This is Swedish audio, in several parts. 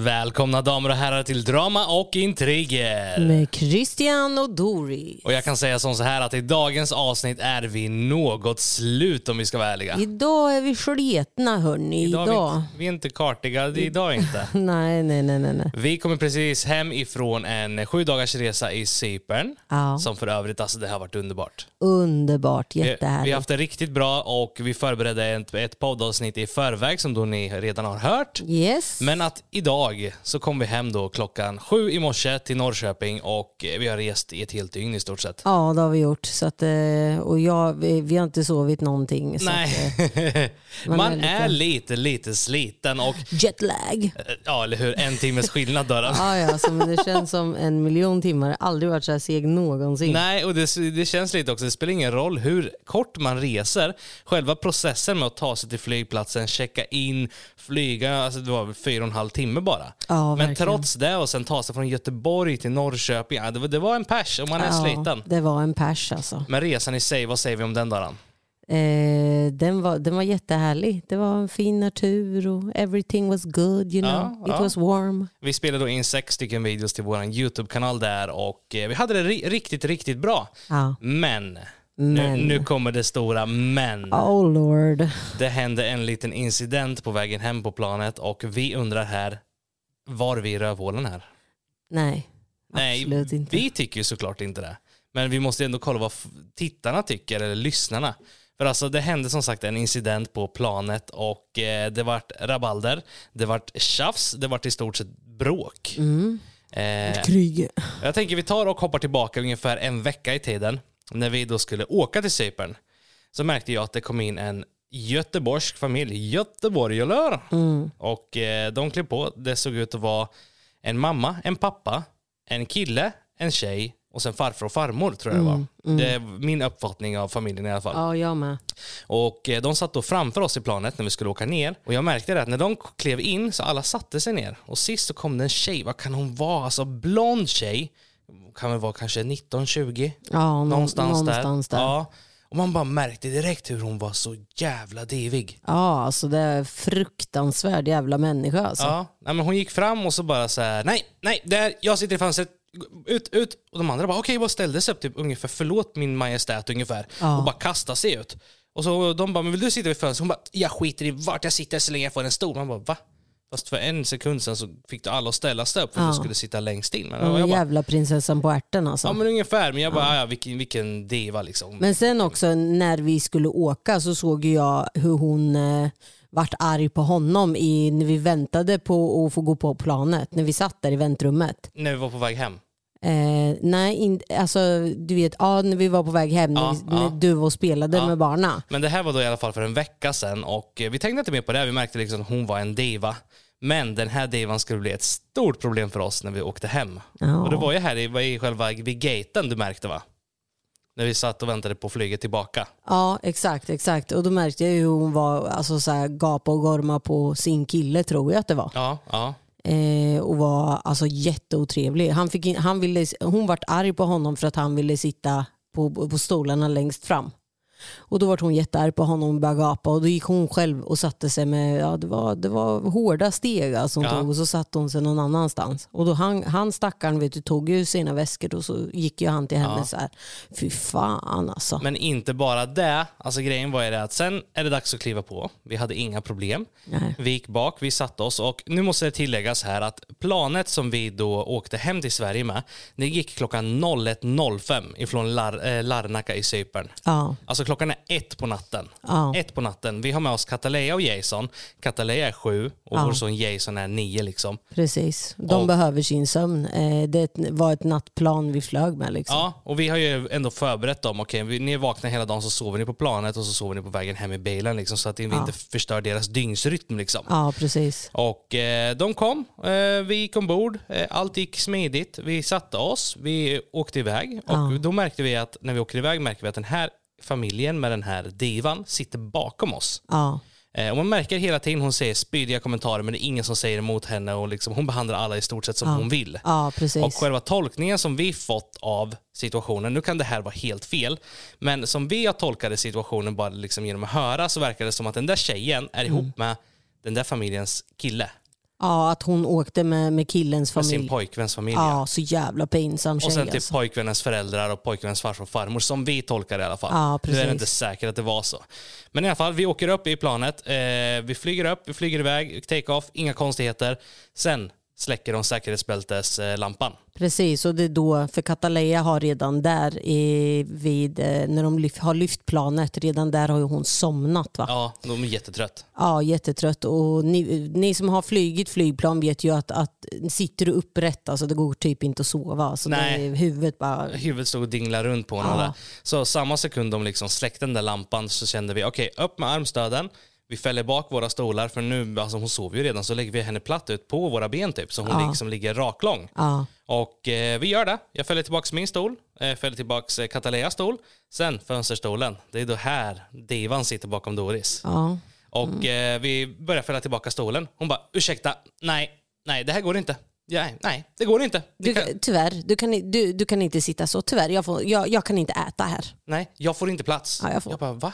Välkomna damer och herrar till Drama och Intriger. Med Christian och Dori. Och jag kan säga som så här att i dagens avsnitt är vi något slut om vi ska vara ärliga. Idag är vi sletna hörni. Idag Idag. är vi, inte- vi är inte kartiga, det är idag inte. Nej, nej, nej, nej. nej. Vi kommer precis hem ifrån en sju dagars resa i Cypern. Ja. Som för övrigt, alltså det har varit underbart. Underbart, Vi, vi jättehärligt. har haft det riktigt bra och vi förberedde ett, ett poddavsnitt i förväg som då ni redan har hört. Yes. Men att idag så kom vi hem då klockan sju i morse till Norrköping och eh, vi har rest i ett helt dygn i stort sett. Ja, det har vi gjort. Så att, eh, och jag, vi, vi har inte sovit någonting. Så Nej, Att, eh, man, man är är, lite- lite, lite sliten och jetlag. ja, eller hur, en timmes skillnad då. Ja, ja, så, men det känns som en miljon timmar. Aldrig varit så här seg någonsin. Nej, och det, det känns lite också, det spelar ingen roll hur kort man reser. Själva processen med att ta sig till flygplatsen, checka in, flyga, alltså det var fyra och en halv timme bara. Ja, Men verkligen. trots det och sen ta sig från Göteborg till Norrköping, ja, det, var, det var en pers och man är sliten. Det var en pers alltså. Men resan i sig, vad säger vi om den då? då? Eh, den, var, den var jättehärlig. Det var en fin natur och everything was good. You know. Ja, It ja. was warm. Vi spelade då in sex stycken videos till vår YouTube-kanal där och eh, vi hade det ri- riktigt, riktigt bra. Ja. Men, Nu, Men. nu kommer det stora men. Oh lord. Det hände en liten incident på vägen hem på planet och vi undrar här, var vi i rövhålen här? Nej, Nej, absolut inte. vi tycker ju såklart inte det. Men vi måste ändå kolla vad tittarna tycker, eller lyssnarna. För alltså det hände som sagt en incident på planet och eh, det vart rabalder, det vart tjafs, det vart i stort sett bråk. Mm. Eh, Krig. jag tänker vi tar och hoppar tillbaka ungefär en vecka i tiden. När vi då skulle åka till Cypern. Så märkte jag att det kom in en göteborgsk familj, göteborgare. Och eh, de klev på, det såg ut att vara en mamma, en pappa, en kille, en tjej och sen farfar och farmor tror jag det var. Det är min uppfattning av familjen i alla fall. Ja, jag med. Och eh, de satt då framför oss i planet när vi skulle åka ner. Och jag märkte det att när de klev in så alla satte sig ner. Och sist så kom det en tjej, vad kan hon vara? Alltså blond tjej. Kan väl vara kanske 19-20. Ja, nå- Någonstans, någonstans där. där. Ja. Ja. Och man bara märkte direkt hur hon var så jävla divig. alltså det är fruktansvärd jävla människa alltså. Ja, nej, men hon gick fram och så bara så här, nej, nej, där, jag sitter i fönstret, ut, ut. Och de andra bara, okej, bara ställde sig upp typ ungefär, förlåt min majestät ungefär. Ja. Och bara kastade sig ut. Och så de bara, men vill du sitta vid fönstret? Hon bara, jag skiter i vart jag sitter så länge jag får en stol. Man bara, va? Fast för en sekund sen så fick du alla att ställa sig upp för att Ja. du skulle sitta längst in. Men, Den jag bara, jävla prinsessan på ärten alltså. ja men ungefär, men jag bara, ja. vilken, vilken diva liksom. Men sen också när vi skulle åka så såg jag hur hon eh, vart arg på honom i, när vi väntade på att få gå på planet. När vi satt där i väntrummet. När vi var på väg hem. Eh, nej, in, alltså du vet, ja, när vi var på väg hem, Ja, när, ja. du var och spelade Ja. med barna. Men det här var då i alla fall för en vecka sedan och eh, vi tänkte inte mer på det. Vi märkte liksom att hon var en diva. Men den här divan skulle bli ett stort problem för oss när vi åkte hem. Och det var ju här i, i själva vid gaten du märkte va? När vi satt och väntade på flyget tillbaka. Ja, exakt, exakt. Och då märkte jag hur hon var alltså, så här, gapa och gorma på sin kille, tror jag att det var. Ja, ja. Eh, och var alltså jätteotrevlig. Han fick in, han ville, hon vart arg på honom för att han ville sitta på, på stolarna längst fram. Och då var hon jättearg på honom och började gapa och då gick hon själv och satte sig med, ja det var, det var hårda steg alltså hon Ja. tog och så satte hon sig någon annanstans. Och då han, han stackaren vet du, tog ju sina väskor och så gick ju han till henne Ja. så här. Fy fan alltså. Men inte bara det. Alltså grejen var ju det att sen är det dags att kliva på. Vi hade inga problem. Nej. Vi gick bak, vi satte oss och nu måste det tilläggas här att planet som vi då åkte hem till Sverige med, det gick klockan 01.05 ifrån Lar, eh, Larnaca i Cypern. Ja. Alltså klockan är ett på natten. Ja. Ett på natten. Vi har med oss Katalea och Jason. Katalea är sju och Ja. vår son Jason är nio liksom. Precis, de Och- behöver sin sömn. Eh, Det var ett nattplan vi flög med. Liksom. Ja, och vi har ju ändå förberett dem. Okej, vi- ni är vakna hela dagen så sover ni på planet och så sover ni på vägen hem i bilen liksom, så att vi Ja. inte förstör deras dygnsrytm. Liksom. Ja, precis. Och eh, de kom, eh, vi gick ombord, eh, allt gick smidigt. Vi satte oss, vi åkte iväg och då märkte vi att när vi åkte iväg märkte vi att den här familjen med den här divan sitter bakom oss. Ja. Eh, och man märker hela tiden hon säger spydiga kommentarer men det är ingen som säger emot henne och liksom, hon behandlar alla i stort sett som hon vill. ja. Och själva tolkningen som vi fått av situationen, nu kan det här vara helt fel, men som vi har tolkat situationen bara liksom genom att höra så verkar det som att den där tjejen är Mm. ihop med den där familjens kille. Ja, att hon åkte med, med killens Med sin familj. pojkväns familj. Ja, så jävla pinsam tjej Och sen till alltså. pojkvännens föräldrar och pojkvännens farfar och farmor, som vi tolkar det i alla fall. Ja, nu är precis. det inte säkert att det var så. Men i alla fall, vi åker upp i planet, eh, vi flyger upp, vi flyger iväg, take-off, inga konstigheter. Sen släcker de säkerhetsbälteslampan. Precis, och det är då, för Cataleya har redan där i, vid, eh, när de lyft, har lyft planet, redan där har ju hon somnat. Va? Ja, de är jättetrött. Ja, jättetrött. Och ni, ni som har flygit flygplan vet ju att, att sitter du upprätt, alltså det går typ inte att sova. Alltså Nej. Det, huvudet bara... Huvudet stod och dinglade runt på henne. Ja. där. Så samma sekund de liksom släckte den där lampan så kände vi, okej, upp med armstöden. Vi fäller bak våra stolar, för nu, alltså hon sover ju redan, så lägger vi henne platt ut på våra ben typ, så hon liksom ligger raklång. Ja, Och eh, vi gör det. Jag fäller tillbaka min stol, eh, fäller tillbaka eh, Cataleas stol, sen fönsterstolen. Det är då här divan sitter bakom Doris. ja. Och eh, vi börjar fälla tillbaka stolen. Hon bara, ursäkta, nej, nej, det här går inte. Ja, nej, det går inte. Du, kan, Tyvärr, du kan, du, du kan inte sitta så. Tyvärr, jag, får, jag, jag kan inte äta här. nej, jag får inte plats. Ja, jag får. bara, va?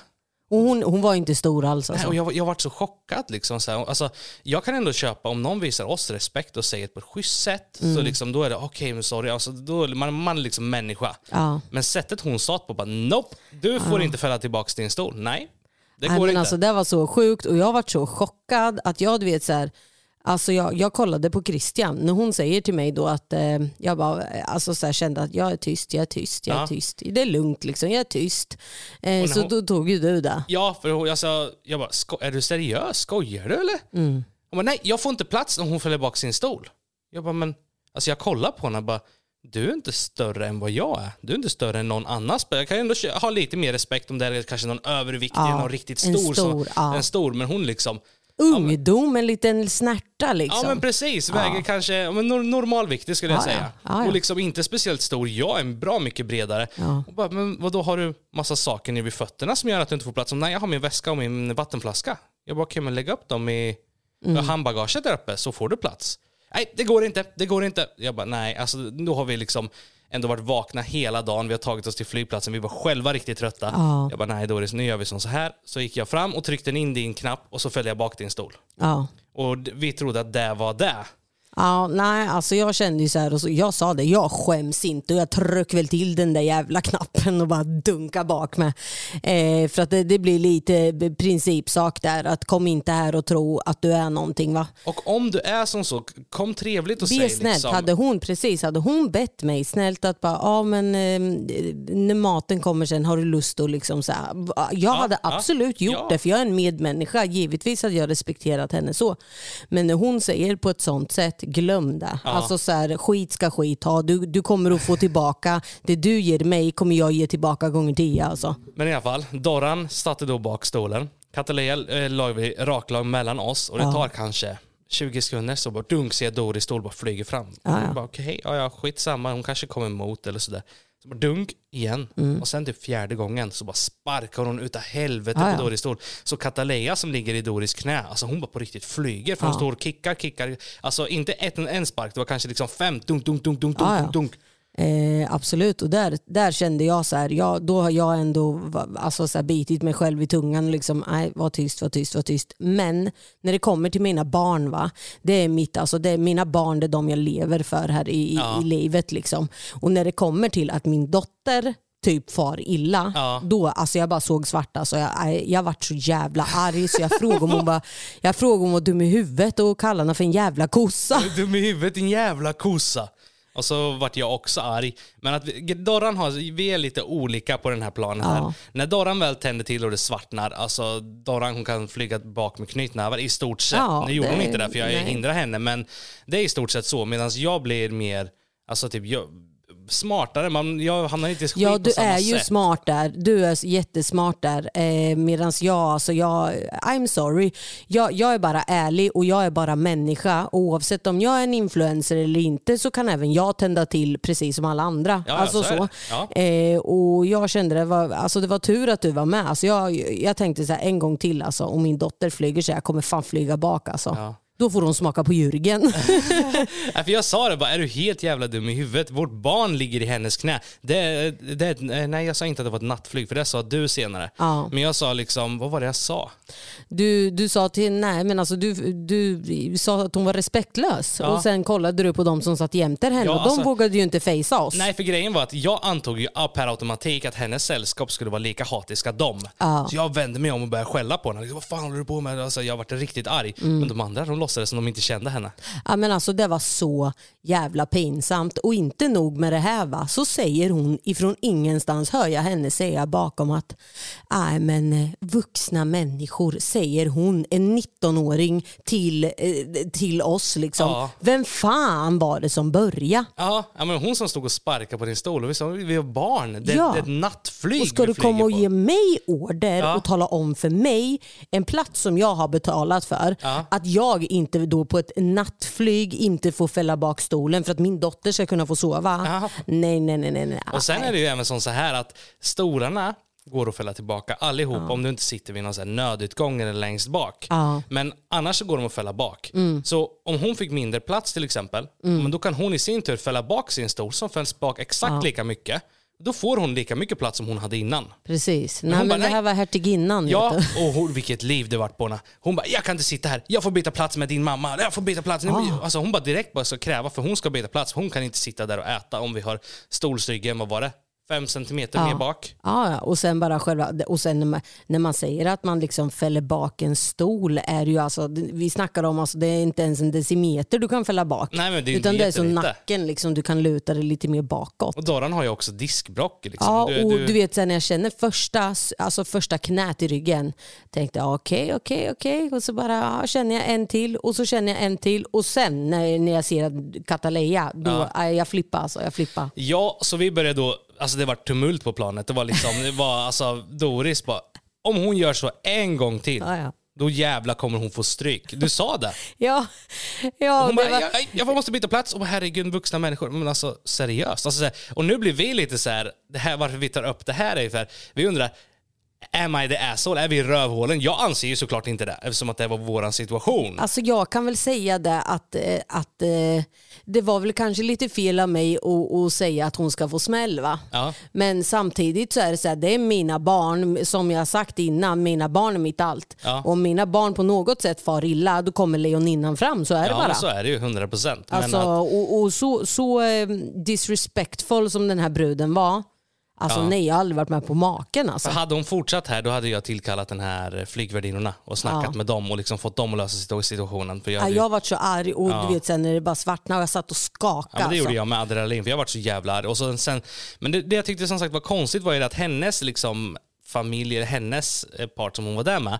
Och hon, hon var inte stor alls. Nej, Alltså. och jag, jag varit så chockad. Liksom, så här. Alltså, jag kan ändå köpa om någon visar oss respekt och säger det på ett schysst sätt, så Mm. liksom, då är det okej, men sorry. Alltså, då man, man är liksom människa. Ja. Men sättet hon sa på, bara nope, du får inte fälla tillbaka din stol. Nej, det Nej, går men inte. alltså, det var så sjukt och jag varit så chockad att jag du vet så här, Alltså jag, jag kollade på Christian när hon säger till mig då att eh, jag bara, alltså så här, kände att jag är tyst, jag är tyst, jag är Ja. tyst. Det är lugnt liksom, jag är tyst. Eh, så hon- då tog ju du det. Ja, för hon, sa, jag bara, "Sko- är du seriös? Skojar du eller? Mm. Hon bara, nej, jag får inte plats när hon fäller bak sin stol. Jag bara, men, alltså jag kollar på henne och bara, du är inte större än vad jag är. Du är inte större än någon annan spelare. Jag kan ändå ha lite mer respekt om det är kanske någon överviktig, Ja, någon riktigt en stor. stor, som, ja. En stor, men hon liksom, Ungdom, en liten snärta liksom. ja men precis, väger kanske ja, men nor- normalviktig skulle jag Ja, ja. säga. Ja, ja. Och liksom inte speciellt stor. Jag är bra mycket bredare. Ja. Och bara, men vad då har du massa saker nere vid fötterna som gör att du inte får plats? Nej, jag har min väska och min vattenflaska. Jag bara, okej men lägg upp dem i Mm. handbagaget där uppe så får du plats. Nej, det går inte, det går inte. Jag bara, nej, alltså då har vi liksom ändå varit vakna hela dagen. Vi har tagit oss till flygplatsen, vi var själva riktigt trötta. Ja. Jag bara, nej Doris, nu gör vi som så här. Så gick jag fram och tryckte in din knapp och så följde jag bak din stol. Ja. Och vi trodde att det var det. Ja, nej, alltså jag kände ju så här, och så, jag sa det, jag skäms inte och jag tryck väl till den där jävla knappen och bara dunka bak med. Eh, för att det, det blir lite principsak där, att kom inte här och tro att du är någonting va. Och om du är som så, kom trevligt och Be säg snällt, liksom. hade hon precis, hade hon bett mig snällt att bara, ja men eh, när maten kommer sen har du lust att liksom så här, Jag hade ja, absolut gjort ja. det för jag är en medmänniska, givetvis hade jag respekterat henne så. Men när hon säger på ett sånt sätt, glöm det. Alltså så här, skit ska skit ha, du, du kommer att få tillbaka, det du ger mig kommer jag ge tillbaka gånger tio alltså. Men i alla fall, Dorran satte då bak stolen. Katalea eh, la vi raklag mellan oss och det tar kanske 20 sekunder så bara dunk ser jag Doris stol bara flyger fram. Ja, ja. Okej, ja, ja, skitsamma, hon kanske kommer emot eller sådär. Så bara dunk igen. Mm. Och sen till fjärde gången så bara sparkar hon utav helvete ja. på Doris stol. Så Katalea som ligger i Doris knä, alltså hon bara på riktigt flyger. För hon Ja. står och kickar, kickar. Alltså inte ett, en spark, det var kanske liksom fem dunk, dunk, dunk, dunk, dunk, Ja, ja. Eh, absolut, och där, där kände jag så här, ja, då har jag ändå alltså, så här, bitit mig själv i tungan. Liksom, nej, var tyst, var tyst, var tyst. Men när det kommer till mina barn, va, det är mitt, alltså, det är mina barn, det är de jag lever för här i, Ja. i livet. Liksom. Och när det kommer till att min dotter typ far illa, Ja. då alltså jag bara såg svart. Alltså jag, jag, vart så jävla arg så jag frågade om hon var, jag frågade om hon var dum i huvudet och kallade henne för en jävla kossa. Dum i huvudet din jävla kossa. Och så vart jag också arg. Men att vi, Dorran har, vi är lite olika på den här planen här. Ja. När Dorran väl tänder till och det svartnar, alltså Dorran hon kan flyga bak med knytnävar i stort sett. Ja, nu gjorde hon det- inte det för jag nej. hindrar henne, men det är i stort sett så. Medan jag blir mer, alltså typ jag, smartare. Man, jag hamnar inte i skit Ja, på du samma är ju sätt. smart där. Du är jättesmart där. Eh, Medan jag, alltså jag, I'm sorry. Jag, jag är bara ärlig och jag är bara människa. Oavsett om jag är en influencer eller inte så kan även jag tända till precis som alla andra. Ja, alltså så så. Ja. Eh, och jag kände det var, alltså det var tur att du var med. Alltså jag, jag tänkte så här, en gång till alltså, om min dotter flyger så jag kommer fan flyga bak. Alltså. Ja. Då får hon smaka på Jürgen. För jag sa det bara, är du helt jävla dum i huvudet? Vårt barn ligger i hennes knä. Det, det, nej, jag sa inte att det var ett nattflyg, för det sa du senare. Ja. Men jag sa liksom, vad var det jag sa? Du, du sa till nej men alltså du, du sa att hon var respektlös Ja. och sen kollade du på de som satt jämte henne Ja, och de alltså- vågade ju inte fejsa oss. Nej, för grejen var att jag antog ju per automatik att hennes sällskap skulle vara lika hatiska de. Ja. Så jag vände mig om och började skälla på henne. Liksom, Vad fan håller du på med? Alltså, jag varit riktigt arg. Mm. Men de andra de låtsades som de inte kände henne. Ja, men alltså, det var så jävla pinsamt och inte nog med det här va, så säger hon ifrån ingenstans, hör jag henne säga bakom att nej men eh, vuxna människor säger hon, en 19-åring till, eh, till oss liksom. Ja. Vem fan var det som började? Ja, ja, men hon som stod och sparkade på din stol. Och vi sa, vi har barn. Det, Ja. det är ett nattflyg Och ska du komma flyger och på. ge mig order Ja. och tala om för mig, en plats som jag har betalat för, att jag inte då på ett nattflyg inte får fälla bak stolen för att min dotter ska kunna få sova? Ja. Nej, nej, nej. nej. Och sen är det ju även så här att stolarna går att fälla tillbaka allihop om du inte sitter vid någon så nödutgång eller längst bak. Ja. Mm. Men annars så går de att fälla bak. Så om hon fick mindre plats till exempel, men då kan hon i sin tur fälla bak sin stol som fälls bak exakt lika mycket. Då får hon lika mycket plats som hon hade innan. Precis. Nej, hon men bara, det här nej. var hertiginnan. Ja, och hon, vilket liv det vart på henne. Hon bara, jag kan inte sitta här, jag får byta plats med din mamma, jag får byta plats. Alltså hon bara direkt bara ska kräva, för hon ska byta plats. Hon kan inte sitta där och äta om vi har stolsryggen, vad var det? Fem centimeter Ja. mer bak. Ja, ja, och sen bara själva, och sen när man, när man säger att man liksom fäller bak en stol är det ju alltså, vi snackar om alltså, det är inte ens en decimeter du kan fälla bak. Nej, men det är utan det är så jättelite. nacken liksom, du kan luta dig lite mer bakåt. Och Doran har ju också diskbrock. Liksom. Ja, Du- och du- du vet sen när jag känner första, alltså första knät i ryggen, tänkte jag okej, okej, okej. Och så bara ja, känner jag en till och så känner jag en till och sen när, när jag ser att Kataleja, då ja. jag flippar alltså, jag flippar. Ja, så vi började då, alltså det var tumult på planet. Det var liksom, det var alltså Doris bara, om hon gör så en gång till, Ja, ja. då jävla kommer hon få stryk. Du sa det. Ja, ja Hon bara, var, jag, jag måste byta plats. Och herregud, vuxna människor. Men alltså seriöst. Alltså, och nu blir vi lite så här, det här, varför vi tar upp det här är för vi undrar, am I the asshole? Är vi rövhålen? Jag anser ju såklart inte det, eftersom att det var våran situation. Alltså jag kan väl säga det att, eh, att eh, det var väl kanske lite fel av mig att, att säga att hon ska få smäll va? Ja. Men samtidigt så är det så här, det är mina barn, som jag sagt innan, mina barn är mitt allt. Ja. Om mina barn på något sätt far illa, då kommer lejoninnan fram, så är det Ja, bara. så är det ju, 100 procent. Alltså, och, och så, så eh, disrespectful som den här bruden var, alltså Ja. nej jag har aldrig varit med på maken alltså. För hade hon fortsatt här, då hade jag tillkallat den här flygvärdinnorna och snackat Ja. med dem och liksom fått dem att lösa situ- situationen. För jag, Ja, hade- jag har varit så arg och Ja. du vet sen när det bara svartnade och jag satt och skakade. Ja, men det gjorde alltså. jag med adrenalin, för jag varit så jävla arg. Och så, sen, men det, det jag tyckte som sagt var konstigt var ju att hennes liksom, familj, hennes eh, part som hon var där med,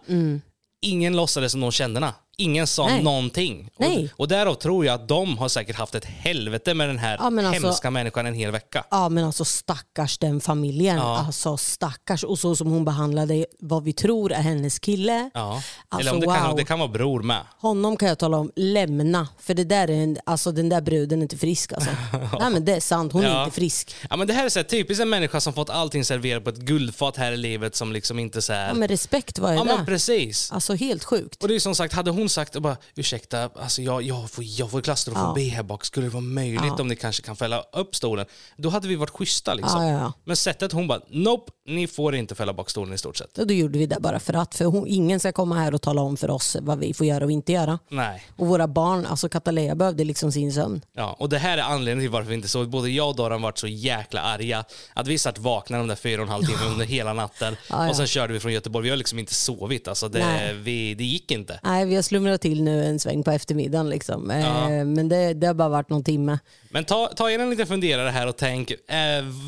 ingen låtsades som de kände henne. Ingen sa. Nej. någonting. Nej. Och, och därav tror jag att de har säkert haft ett helvete med den här Ja, men alltså- hemska människan en hel vecka. Ja men alltså stackars den familjen. Ja. Alltså stackars. Och så som hon behandlade vad vi tror är hennes kille. Ja. Alltså, Eller om det, kan, wow. det kan vara bror med. Honom kan jag tala om, lämna. För det där är en, alltså, den där bruden är inte frisk alltså. Nej men det är sant, hon är Ja. inte frisk. Ja, men det här är så här, typiskt en människa som fått allting serverat på ett guldfat här i livet som liksom inte så här... Ja men respekt, vad är ja, det? men precis. Alltså helt sjukt. Och det är som sagt, hade hon sagt bara, ursäkta, alltså jag, jag, får, jag får klaustrofobi här bak, skulle det vara möjligt om ni kanske kan fälla upp stolen? Då hade vi varit schyssta liksom. Ja, ja, ja. Men sättet hon bara, nope, ni får inte fälla bak stolen i stort sett. Och då gjorde vi det bara för att. För hon, ingen ska komma här och tala om för oss vad vi får göra och inte göra. Nej. Och våra barn, alltså Katalea behövde liksom sin sömn. Ja, och det här är anledningen till varför vi inte sov. Både jag och Doran varit så jäkla arga. Att vi satt vakna de där fyra och en halv timme under hela natten. Ja, ja. Och sen körde vi från Göteborg. Vi har liksom inte sovit. Alltså det, vi, det gick inte. Nej, vi har slumrat till nu en sväng på eftermiddagen. Liksom. Eh, Ja. Men det, det har bara varit någon timme. Men ta, ta er en liten funderare här och tänk, eh,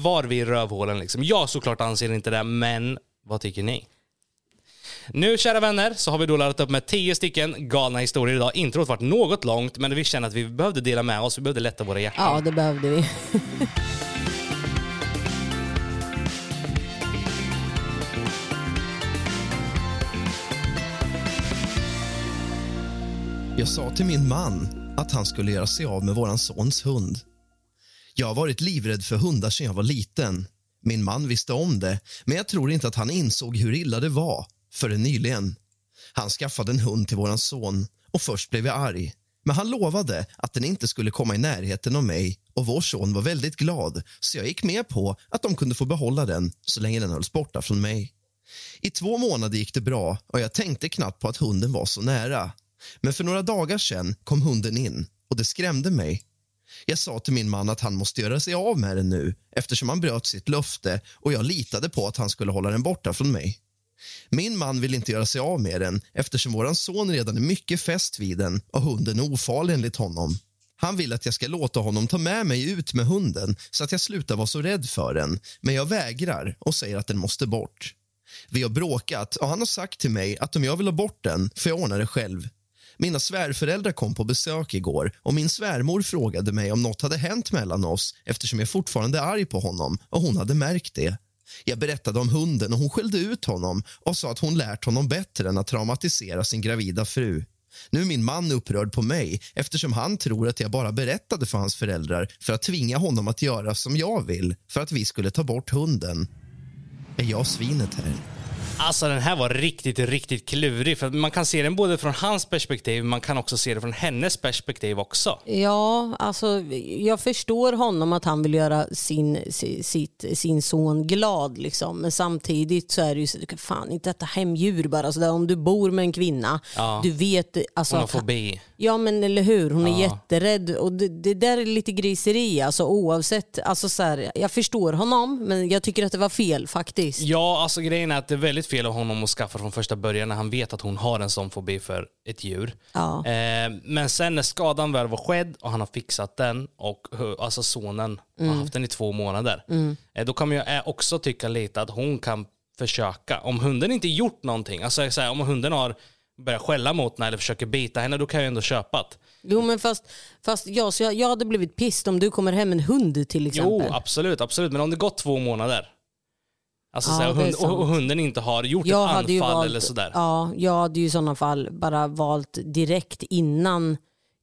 var vi i rövhålen liksom? Jag såklart anser inte det, men vad tycker ni? Nu kära vänner så har vi då laddat upp med 10 stycken galna historier idag. Introt varit något långt men vi känner att vi behövde dela med oss, vi behövde lätta våra hjärtan. Ja, det behövde vi. Jag sa till min man att han skulle göra sig av med vår sons hund. Jag har varit livrädd för hundar sedan jag var liten. Min man visste om det, men jag tror inte att han insåg hur illa det var förrän nyligen. Han skaffade en hund till vår son och först blev jag arg. Men han lovade att den inte skulle komma i närheten av mig och vår son var väldigt glad så jag gick med på att de kunde få behålla den så länge den hölls borta från mig. I två månader gick det bra och jag tänkte knappt på att hunden var så nära. Men för några dagar sedan kom hunden in och det skrämde mig. Jag sa till min man att han måste göra sig av med den nu eftersom han bröt sitt löfte och jag litade på att han skulle hålla den borta från mig. Min man vill inte göra sig av med den eftersom vår son redan är mycket fäst vid den och hunden är ofarlig enligt honom. Han vill att jag ska låta honom ta med mig ut med hunden så att jag slutar vara så rädd för den, men jag vägrar och säger att den måste bort. Vi har bråkat och han har sagt till mig att om jag vill ha bort den får jag ordna det själv. Mina svärföräldrar kom på besök igår och min svärmor frågade mig om något hade hänt mellan oss eftersom jag fortfarande är arg på honom och hon hade märkt det. Jag berättade om hunden och hon skällde ut honom och sa att hon lärt honom bättre än att traumatisera sin gravida fru. Nu är min man upprörd på mig eftersom han tror att jag bara berättade för hans föräldrar för att tvinga honom att göra som jag vill för att vi skulle ta bort hunden. Är jag svinet här? Alltså den här var riktigt, riktigt klurig. För man kan se den både från hans perspektiv, man kan också se det från hennes perspektiv också. Ja, alltså jag förstår honom att han vill göra sin, si- sitt, sin son glad liksom. Men samtidigt så är det ju så, fan inte äta hemdjur bara. Så där, om du bor med en kvinna, Ja. du vet alltså Hon har fobi. Ja men eller hur, hon är Ja. jätterädd och det, det där är lite griseri alltså oavsett. Alltså, så här, jag förstår honom men jag tycker att det var fel faktiskt. Ja, alltså grejen är att det är väldigt fel av honom att skaffa från första början när han vet att hon har en sån fobi för ett djur. Ja. Eh, men sen när skadan väl var skedd och han har fixat den och alltså sonen har haft den i två månader. Eh, då kan jag eh, också tycka lite att hon kan försöka. Om hunden inte gjort någonting, alltså så här, om hunden har börjat skälla mot henne eller försöker bita henne, då kan jag ändå köpa det. Jo men fast, fast ja, så jag, jag hade blivit pissed om du kommer hem med en hund till exempel. Jo, absolut, absolut. Men om det gått två månader alltså, Ja, så här, och, det är hund, och, och hunden inte har gjort jag ett anfall valt, eller sådär. Ja, jag hade ju i sådana fall bara valt direkt innan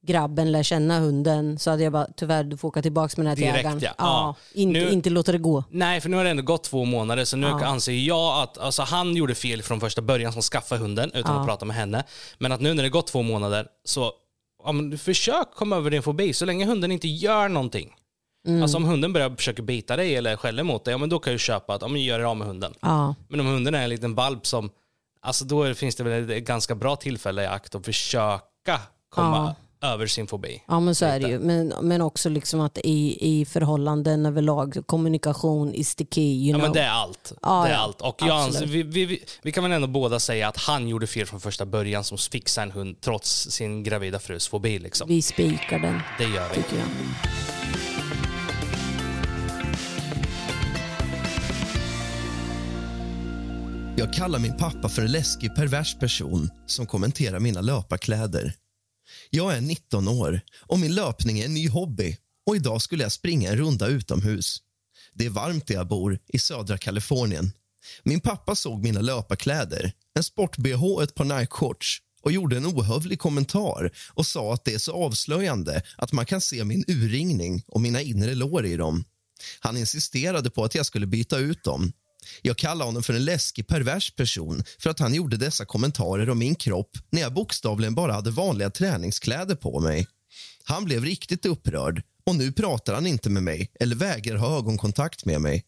grabben lär känna hunden så hade jag bara tyvärr du får åka tillbaka med den här Direkt, ägaren. ja. Ja. inte, Nu- inte låta det gå. Nej, för nu har det ändå gått två månader, så nu Ja. anser jag att alltså, han gjorde fel från första början som skaffade hunden utan Ja. att prata med henne. Men att nu när det gått två månader, så ja, men, försök komma över din fobi så länge hunden inte gör någonting. Mm. Alltså om hunden börjar försöka bita dig eller skäller mot dig, ja, men då kan du köpa att ja, men gör dig av med hunden. Ja. Men om hunden är en liten valp som, alltså då det- finns det väl ett ganska bra tillfälle i akt att försöka komma över sin fobi. Ja men så är det ju. Men, men också liksom att i, i förhållanden överlag, kommunikation is the key. Ja know? men det är allt. Ja, det är ja. allt. Och jag anser, vi, vi, vi, vi kan väl ändå båda säga att han gjorde fel från första början som fixade en hund trots sin gravida frus fobi. Liksom. Vi spikar den Det gör vi. tycker jag. Jag kallar min pappa för en läskig, pervers person som kommenterar mina löparkläder. Jag är 19 år och min löpning är en ny hobby och idag skulle jag springa en runda utomhus. Det är varmt där jag bor, i södra Kalifornien. Min pappa såg mina löparkläder, en sport-bh och ett par Nike-shorts och gjorde en ohövlig kommentar och sa att det är så avslöjande att man kan se min urringning och mina inre lår i dem. Han insisterade på att jag skulle byta ut dem. Jag kallar honom för en läskig, pervers person för att han gjorde dessa kommentarer om min kropp när jag bokstavligen bara hade vanliga träningskläder på mig. Han blev riktigt upprörd och nu pratar han inte med mig eller vägrar ha ögonkontakt med mig.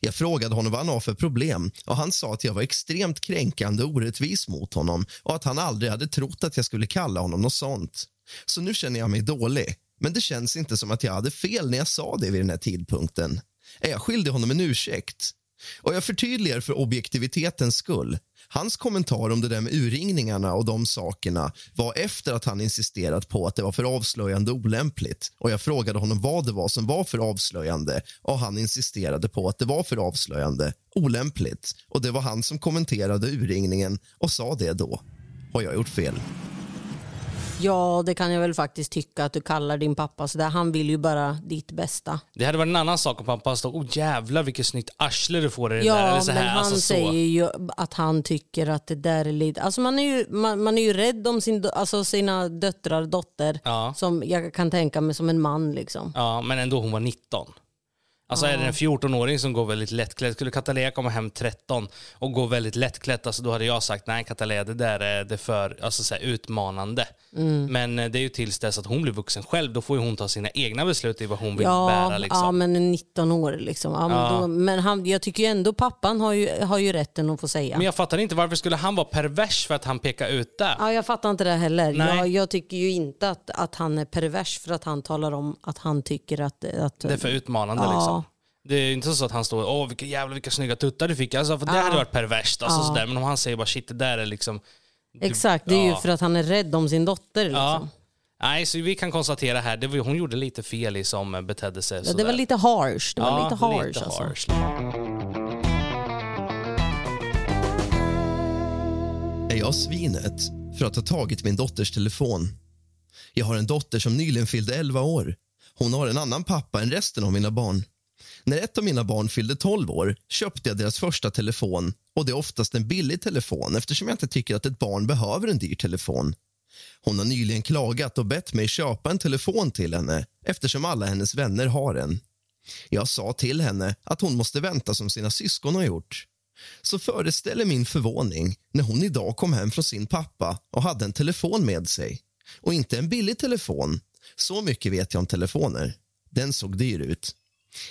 Jag frågade honom vad han har för problem och han sa att jag var extremt kränkande och orättvis mot honom och att han aldrig hade trott att jag skulle kalla honom något sånt. Så nu känner jag mig dålig, men det känns inte som att jag hade fel när jag sa det vid den här tidpunkten. Är jag skyldig honom en ursäkt? Och jag förtydligar för objektivitetens skull. Hans kommentar om det där med urringningarna och de sakerna var efter att han insisterat på att det var för avslöjande och olämpligt. Och Jag frågade honom vad det var som var för avslöjande och han insisterade på att det var för avslöjande, olämpligt. Och Det var han som kommenterade urringningen och sa det då. Har jag gjort fel? Ja, det kan jag väl faktiskt tycka att du kallar din pappa så där. Han vill ju bara ditt bästa. Det hade varit en annan sak om pappa stod oh jävlar vilket snyggt arsle du får i det där. Ja, Eller så men här, han alltså, säger ju att han tycker att det där är lite... Alltså man, är ju, man, man är ju rädd om sin, alltså sina döttrar, dotter, Ja. som jag kan tänka mig som en man. Liksom. Ja, men ändå hon var 19. Alltså är det en 14-åring som går väldigt lättklädd, skulle Catalea komma hem 13 och gå väldigt lättklädd, alltså då hade jag sagt nej Catalea det där är det för alltså, så här, utmanande. Mm. Men eh, det är ju tills dess att hon blir vuxen själv, då får ju hon ta sina egna beslut i vad hon vill Ja, bära. Liksom. ja, men en 19 år. Liksom. Ja, men Ja. då, men han, jag tycker ju ändå pappan har ju, har ju rätten att få säga. Men jag fattar inte, varför skulle han vara pervers för att han pekar ut det? Ja, jag fattar inte det heller. Nej. Jag, jag tycker ju inte att, att han är pervers för att han talar om att han tycker att... att Det är för utmanande Ja. liksom. Det är inte så att han står åh vilka jävla vilka snygga tuttar du fick. Alltså, för det hade varit perverst. Alltså, sådär. Men om han säger bara shit det där är liksom... du- Exakt, det är ju för att han är rädd om sin dotter. Liksom. Ja. Nej, så vi kan konstatera här, det var, hon gjorde lite fel i som betedde sig Ja, det var lite harsh. Det var Ja, lite harsh, lite alltså. harsh. är jag svinet för att ha tagit min dotters telefon. Jag har en dotter som nyligen fyllde 11 år. Hon har en annan pappa än resten av mina barn. När ett av mina barn fyllde 12 år köpte jag deras första telefon och det är oftast en billig telefon eftersom jag inte tycker att ett barn behöver en dyr telefon. Hon har nyligen klagat och bett mig köpa en telefon till henne eftersom alla hennes vänner har en. Jag sa till henne att hon måste vänta som sina syskon har gjort. Så föreställer min förvåning när hon idag kom hem från sin pappa och hade en telefon med sig. Och inte en billig telefon. Så mycket vet jag om telefoner. Den såg dyr ut.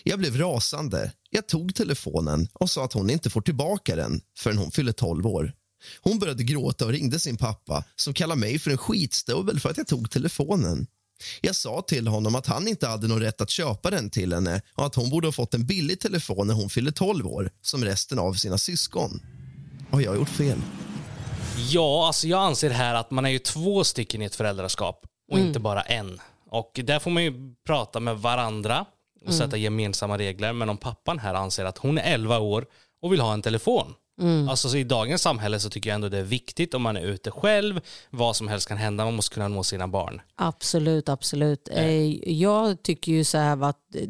Jag blev rasande. Jag tog telefonen och sa att hon inte får tillbaka den förrän hon fyller 12 år. Hon började gråta och ringde sin pappa som kallade mig för en skitstövel för att jag tog telefonen. Jag sa till honom att han inte hade någon rätt att köpa den till henne och att hon borde ha fått en billig telefon när hon fyllde 12 år som resten av sina syskon. Har jag gjort fel? Ja, alltså jag anser här att man är ju två stycken i ett föräldraskap och Mm. inte bara en. Och där får man ju prata med varandra och Mm. sätta gemensamma regler. Men om pappan här anser att hon är 11 år och vill ha en telefon. Mm. Alltså så i dagens samhälle så tycker jag ändå det är viktigt om man är ute själv, vad som helst kan hända, man måste kunna nå sina barn. Absolut, absolut. Eh, Jag tycker ju så här att eh,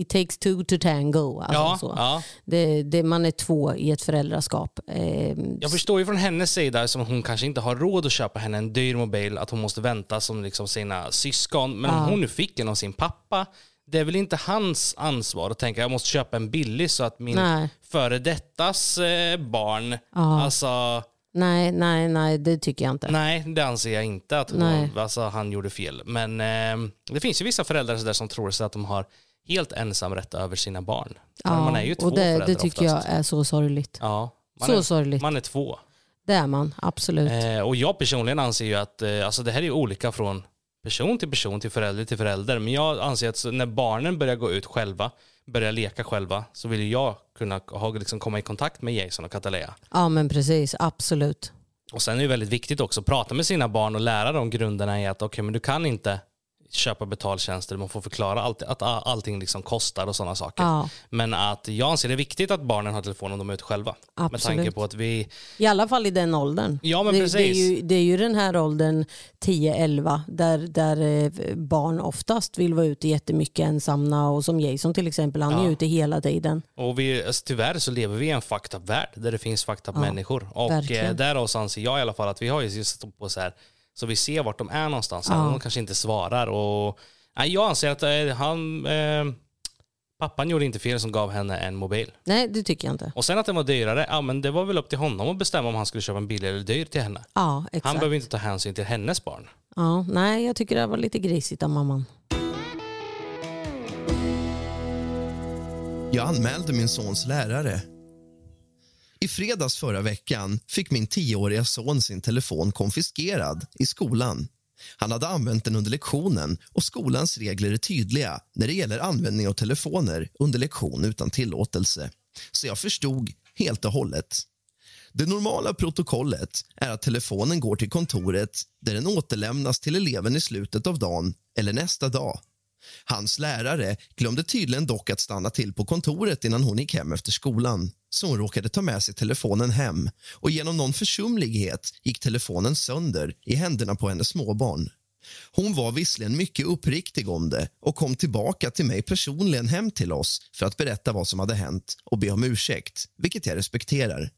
it takes two to tango. Alltså Ja, så. ja. Det, det, man är två i ett föräldraskap. Eh, Jag förstår ju från hennes sida, som hon kanske inte har råd att köpa henne en dyr mobil, att hon måste vänta som liksom sina syskon. Men om hon nu fick en av sin pappa, det är väl inte hans ansvar att tänka jag måste köpa en billig så att min Nej. före dettas eh, barn, alltså Nej, nej, nej, det tycker jag inte. nej det anser jag inte att hon, alltså, han gjorde fel. Men eh, det finns ju vissa föräldrar där som tror sig att de har helt ensamrätt över sina barn. Men man är ju två och det, föräldrar det tycker oftast. jag är så sorgligt. Ja, Så är, sorgligt. Man är två. Det är man, absolut. Eh, och jag personligen anser ju att eh, alltså det här är olika från person till person, till förälder till förälder. Men jag anser att när barnen börjar gå ut själva, börjar leka själva, så vill jag kunna ha, liksom, komma i kontakt med Jason och Catalea. Ja men precis, absolut. Och sen är det väldigt viktigt också att prata med sina barn och lära dem grunderna i att okej, men du kan inte köpa betaltjänster, man får förklara allt, att allting liksom kostar och sådana saker. Ja. Men att jag anser det är viktigt att barnen har telefon om de är ute själva. Med Absolut. tanke på att vi, I alla fall i den åldern. Ja, men det, Det är, precis. ju, det är ju den här åldern 10-11 där, där eh, barn oftast vill vara ute jättemycket ensamma och som Jason till exempel, han är Ja. ute hela tiden. Och vi, alltså, tyvärr så lever vi i en fucked up värld där det finns fucked up människor. Och verkligen. eh, därav så anser jag i alla fall att vi har ju just stått på så här så vi ser vart de är någonstans. Ja. De kanske inte svarar. Och, nej, jag anser att eh, han, eh, pappan gjorde inte fel som gav henne en mobil. Nej det tycker jag inte. Och sen att den var dyrare, ja men det var väl upp till honom att bestämma om han skulle köpa en billig eller dyr till henne. Ja Han exakt. behöver inte ta hänsyn till hennes barn. Ja, nej jag tycker det var lite grisigt av mamman. Jag anmälde min sons lärare. I fredags förra veckan fick min tioåriga son sin telefon konfiskerad i skolan. Han hade använt den under lektionen och skolans regler är tydliga när det gäller användning av telefoner under lektion utan tillåtelse. Så jag förstod helt och hållet. Det normala protokollet är att telefonen går till kontoret där den återlämnas till eleven i slutet av dagen eller nästa dag. Hans lärare glömde tydligen dock att stanna till på kontoret innan hon gick hem efter skolan så hon råkade ta med sig telefonen hem och genom någon försumlighet gick telefonen sönder i händerna på hennes småbarn. Hon var visserligen mycket uppriktig om det och kom tillbaka till mig personligen hem till oss för att berätta vad som hade hänt och be om ursäkt, vilket jag respekterar.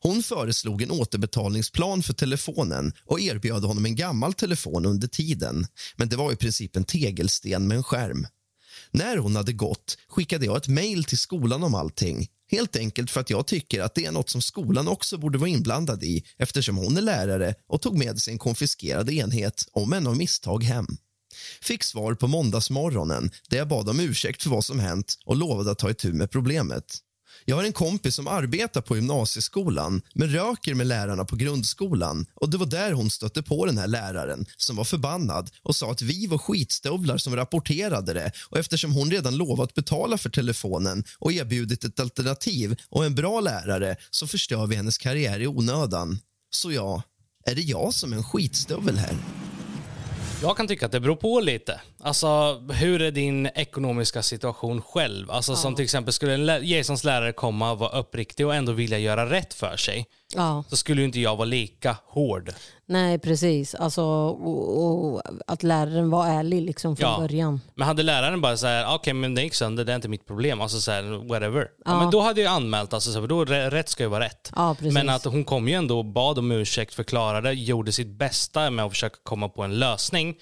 Hon föreslog en återbetalningsplan för telefonen och erbjöd honom en gammal telefon under tiden. Men det var i princip en tegelsten med en skärm. När hon hade gått skickade jag ett mejl till skolan om allting. Helt enkelt för att jag tycker att det är något som skolan också borde vara inblandad i eftersom hon är lärare och tog med sig en konfiskerad enhet, om än av misstag, hem. Fick svar på måndagsmorgonen där jag bad om ursäkt för vad som hänt och lovade att ta itu med problemet. Jag har en kompis som arbetar på gymnasieskolan men röker med lärarna på grundskolan. Och Det var där hon stötte på den här läraren som var förbannad och sa att vi var skitstövlar som rapporterade det och eftersom hon redan lovat betala för telefonen och erbjudit ett alternativ och en bra lärare så förstör vi hennes karriär i onödan. Så ja, är det jag som är en skitstövel här? Jag kan tycka att det beror på lite. Alltså, hur är din ekonomiska situation själv? Alltså, Som till exempel, skulle Jasons lärare komma och vara uppriktig och ändå vilja göra rätt för sig, Ja, så skulle inte jag vara lika hård. nej precis. Alltså, och, och att läraren var ärlig liksom från Ja. början. Men hade läraren bara så här, okej men det gick sönder, det är inte mitt problem, alltså så här, whatever. Ja. Ja. men då hade jag anmält, alltså, så här, för då rä- rätt ska ju vara rätt. Ja, men att hon kom ju ändå och bad om ursäkt, förklarade, gjorde sitt bästa med att försöka komma på en lösning.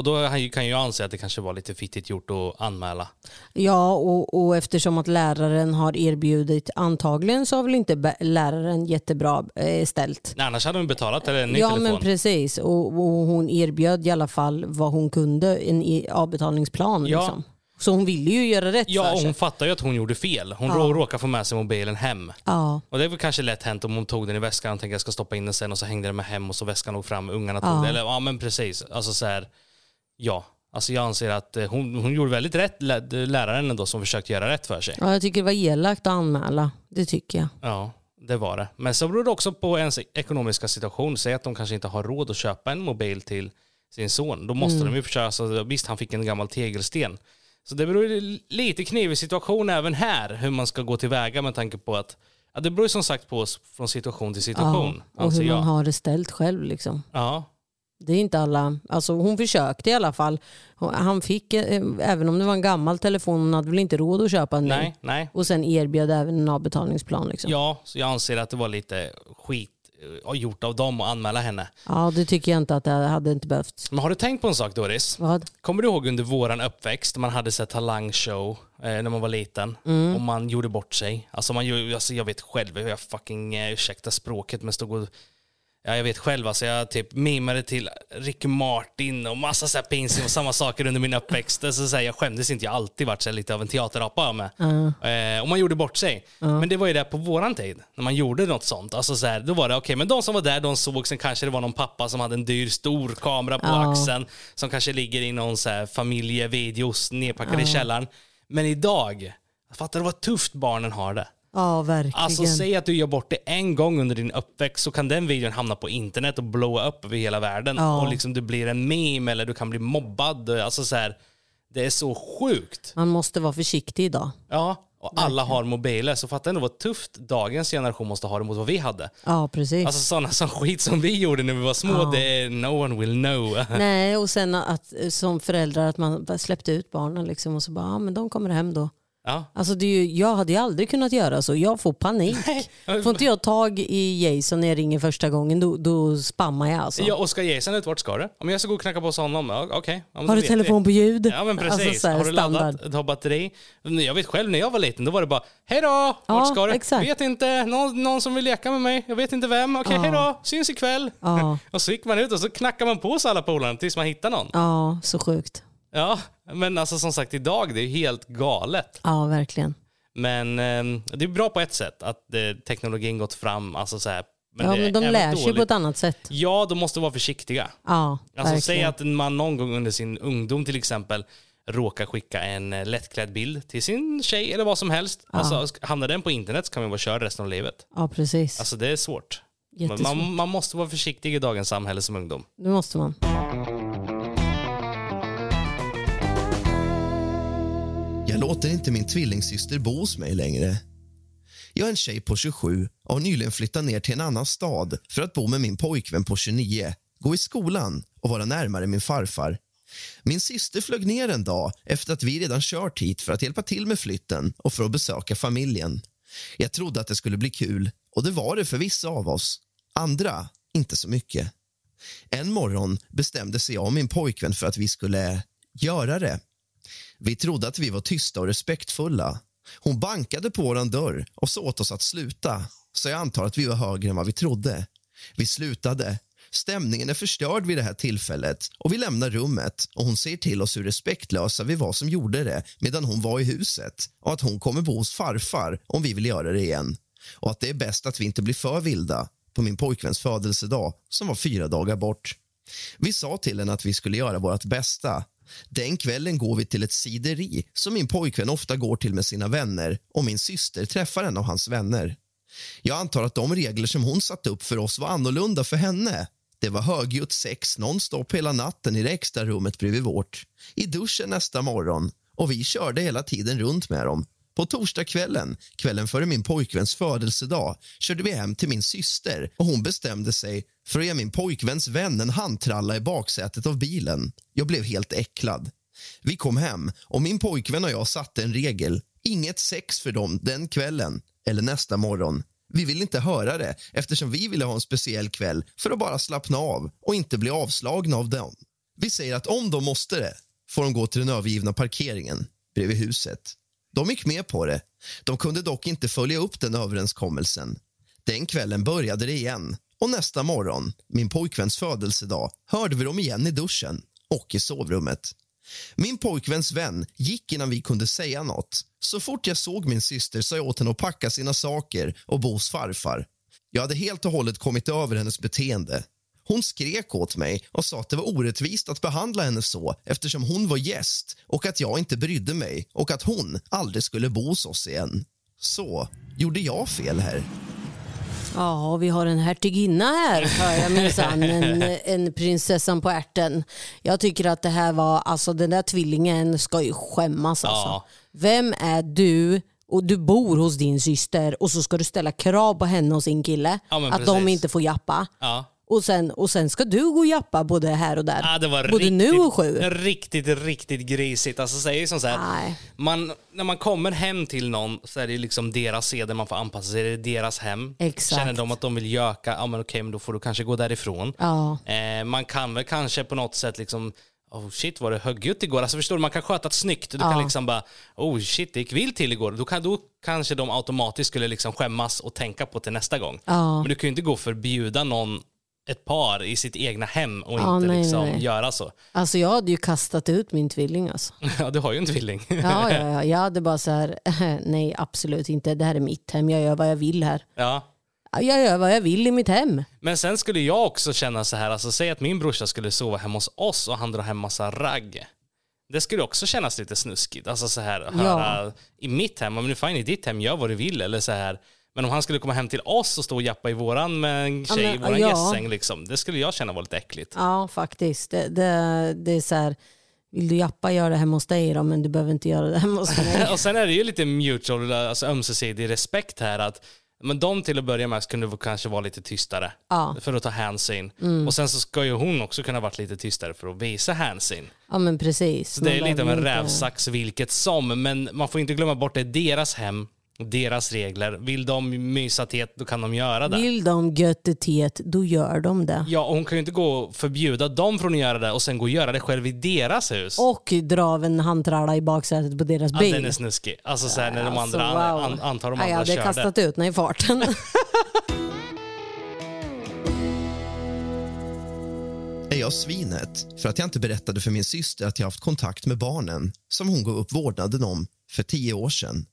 Och då kan jag anse att det kanske var lite fittigt gjort att anmäla. Ja, och, och eftersom att läraren har erbjudit, antagligen så har väl inte läraren jättebra eh, ställt. Nej, annars hade hon betalat eller en ny Ja telefon. men precis och, och hon erbjöd i alla fall vad hon kunde, en i- avbetalningsplan. Ja. Liksom. Så hon ville ju göra rätt Ja, för och sig. hon fattar ju att hon gjorde fel. Hon Ja. rå- råkade få med sig mobilen hem. Ja, Och det är väl kanske lätt hänt om hon tog den i väskan och tänkte jag ska stoppa in den sen och så hängde den med hem och så väskan låg fram och ungarna tog Ja. den. Eller ja men precis. Alltså så här, ja. Alltså jag anser att eh, hon, hon gjorde väldigt rätt, lä- läraren ändå som försökte göra rätt för sig. ja, jag tycker det var elakt att anmäla. Det tycker jag. Ja, det var det. Men så beror det också på ens ekonomiska situation. Säg att de kanske inte har råd att köpa en mobil till sin son. Då måste de ju försöka, alltså, visst han fick en gammal tegelsten. Så det beror ju lite knivig situation även här, hur man ska gå tillväga med tanke på att ja, det beror som sagt på oss från situation till situation, Ja, och hur jag. man har det ställt själv. Liksom. Ja, Det är inte alla, alltså hon försökte i alla fall. Han fick, eh, även om det var en gammal telefon, hon hade väl inte råd att köpa en ny. nej, nej. Och sen erbjöd även en avbetalningsplan. Liksom. Ja, så jag anser att det var lite skit eh, gjort av dem att anmäla henne. Ja, det tycker jag inte att det hade inte behövts. Men har du tänkt på en sak Doris? Vad? Kommer du ihåg under våran uppväxt, man hade sett talangshow eh, när man var liten Mm. och man gjorde bort sig. Alltså, man, alltså jag vet själv hur jag fucking, eh, ursäkta språket, men stod och Ja, jag vet själv, alltså jag typ mimade till Ricky Martin och massa så här pinsamma samma saker under min uppväxt. Så så här, jag skämdes inte, jag har alltid varit så här, lite av en teaterapa jag med. Eh, och man gjorde bort sig. Men det var ju det på våran tid, när man gjorde något sånt. Alltså så här, då var det okej, men de som var där, de såg, sen kanske det var någon pappa som hade en dyr stor kamera på Ja. axeln, som kanske ligger i någon så här familjevideos nedpackad i källaren. Men idag, fattar du vad tufft barnen har det? Ja, verkligen. Alltså säg att du gör bort det en gång under din uppväxt så kan den videon hamna på internet och blowa upp över hela världen. Ja. Och liksom du blir en meme eller du kan bli mobbad. Alltså så här, det är så sjukt. Man måste vara försiktig idag. Ja, och alla har mobiler. Så fatta ändå vad tufft dagens generation måste ha det mot vad vi hade. Ja, precis. Alltså sådana som skit som vi gjorde när vi var små, Ja. det är no one will know. Nej, och sen att eh, som förälder att man släppte ut barnen liksom och så bara, ja men de kommer hem då. Ja. Alltså det är ju, jag hade ju aldrig kunnat göra så. Jag får panik. Får inte jag tag i Jason när jag ringer första gången, då, då spammar jag alltså. Ja, och ska Jason ut, vart ska du? Om jag ska gå och knacka på hos honom, ja, okej. Ja, men då Har du telefon på ljud? Ja men precis. Alltså, så här, har du standard. laddat? Har batteri? Jag vet själv när jag var liten, då var det bara Hej då! Vart ska du? exakt. Vet inte. Någon, någon som vill leka med mig? Jag vet inte vem. Okej, Ja. hej då! Syns ikväll. Ja. och så gick man ut och så knackade man på hos alla polarna tills man hittade någon. Ja, så sjukt. Ja, men alltså som sagt idag, det är helt galet. Ja, verkligen. Men eh, det är bra på ett sätt att eh, teknologin gått fram. Alltså, så här, men ja, men de är lär sig dåligt. på ett annat sätt. Ja, de måste vara försiktiga. Ja, Alltså verkligen. säg att man någon gång under sin ungdom till exempel råkar skicka en eh, lättklädd bild till sin tjej eller vad som helst. Alltså, hamnar den på internet så kan man vara körd resten av livet. Ja, precis. Alltså det är svårt. Man, man måste vara försiktig i dagens samhälle som ungdom. Det måste man. Jag låter inte min tvillingsyster bo hos mig längre. Jag är en tjej på 27 och har nyligen flyttat ner till en annan stad för att bo med min pojkvän på 29, gå i skolan och vara närmare min farfar. Min syster flög ner en dag efter att vi redan kört hit för att hjälpa till med flytten och för att besöka familjen. Jag trodde att det skulle bli kul och det var det för vissa av oss. Andra inte så mycket. En morgon bestämde sig jag och min pojkvän för att vi skulle göra det. Vi trodde att vi var tysta och respektfulla. Hon bankade på vår dörr och sa åt oss att sluta så jag antar att vi var högre än vad vi trodde. Vi slutade. Stämningen är förstörd vid det här tillfället och vi lämnar rummet och hon säger till oss hur respektlösa vi var som gjorde det medan hon var i huset och att hon kommer bo hos farfar om vi vill göra det igen och att det är bäst att vi inte blir för vilda på min pojkväns födelsedag som var fyra dagar bort. Vi sa till henne att vi skulle göra vårt bästa. Den kvällen går vi till ett sideri som min pojkvän ofta går till med sina vänner och min syster träffar en av hans vänner. Jag antar att de regler som hon satt upp för oss var annorlunda för henne. Det var högljutt sex nonstop hela natten i det extra rummet bredvid vårt. I duschen nästa morgon och vi körde hela tiden runt med dem. På torsdagskvällen, kvällen före min pojkväns födelsedag, körde vi hem till min syster och hon bestämde sig för att ge min pojkväns vän en handtralla i baksätet av bilen. Jag blev helt äcklad. Vi kom hem och min pojkvän och jag satte en regel. Inget sex för dem den kvällen eller nästa morgon. Vi ville inte höra det eftersom vi ville ha en speciell kväll för att bara slappna av och inte bli avslagna av dem. Vi säger att om de måste det får de gå till den övergivna parkeringen bredvid huset. De gick med på det. De kunde dock inte följa upp den överenskommelsen. Den kvällen började det igen och nästa morgon, min pojkväns födelsedag, hörde vi dem igen i duschen och i sovrummet. Min pojkväns vän gick innan vi kunde säga något. Så fort jag såg min syster sa jag åt henne att packa sina saker och bo hos farfar. Jag hade helt och hållet kommit över hennes beteende. Hon skrek åt mig och sa att det var orättvist att behandla henne så eftersom hon var gäst och att jag inte brydde mig och att hon aldrig skulle bo hos oss igen. Så, gjorde jag fel här? Ja, vi har en hertiginna här, hör jag minsann. En, en prinsessan på ärten. Jag tycker att det här var, alltså den där tvillingen ska ju skämmas alltså. Ja. Vem är du och du bor hos din syster och så ska du ställa krav på henne och sin kille Ja, att de precis. inte får jappa. Ja. Och sen, och sen ska du gå och jappa både här och där. Ja, det var både riktigt, nu och sju. Riktigt, riktigt grisigt. Alltså säger som så här, man, när man kommer hem till någon så är det liksom deras seder man får anpassa sig. Det är deras hem. Exakt. Känner de att de vill göka, ja men okej, men då får du kanske gå därifrån. Ja. Eh, man kan väl kanske på något sätt liksom Oh shit vad det högljutt igår. Alltså förstår du, man kan sköta det snyggt. Du Ja. kan liksom bara, oh shit det gick vilt till igår. Då, kan, då kanske de automatiskt skulle liksom skämmas och tänka på till nästa gång. Ja. Men du kan ju inte gå och förbjuda någon, ett par i sitt egna hem och Ja, inte nej, liksom nej. göra så. Alltså jag hade ju kastat ut min tvilling alltså. Ja, du har ju en tvilling. Ja, ja, ja. Jag hade bara så här, nej absolut inte. Det här är mitt hem. Jag gör vad jag vill här. ja. Jag gör vad jag vill i mitt hem. Men sen skulle jag också känna så här, alltså säg att min brorsa skulle sova hemma hos oss och han drar hem massa ragg. Det skulle också kännas lite snuskigt. Alltså så här, höra i mitt hem, men nu fine i ditt hem, gör vad du vill. Eller så här. Men om han skulle komma hem till oss och stå och jappa i våran med en Ja, tjej men, i våran ja. gästsäng, liksom, det skulle jag känna var lite äckligt. Ja, faktiskt. Det, det, det är så här, vill du jappa, gör det hemma hos dig då, men du behöver inte göra det hemma hos mig. och sen är det ju lite mutual, alltså ömsesidig respekt här. att men de till att börja med kunde kanske vara lite tystare Ja. Mm. för att ta hänsyn. Och sen så ska ju hon också kunna varit lite tystare för att visa hänsyn. Ja, men precis. Så det är lite av en inte- rävsax vilket som, men man får inte glömma bort det är deras hem, deras regler. Vill de mysa till då kan de göra det. Vill de göttetet, då gör de det. Ja, och hon kan ju inte gå och förbjuda dem från att göra det och sen gå och göra det själv i deras hus. Och dra av en handtralla i baksätet på deras ja, bil. den är snuskig. Alltså så här, när de Alltså, andra, wow. an, antar de Ja, andra jag hade körde. kastat ut den i farten. Är jag svinet för att jag inte berättade för min syster att jag haft kontakt med barnen som hon gav upp vårdnaden om för tio år sedan?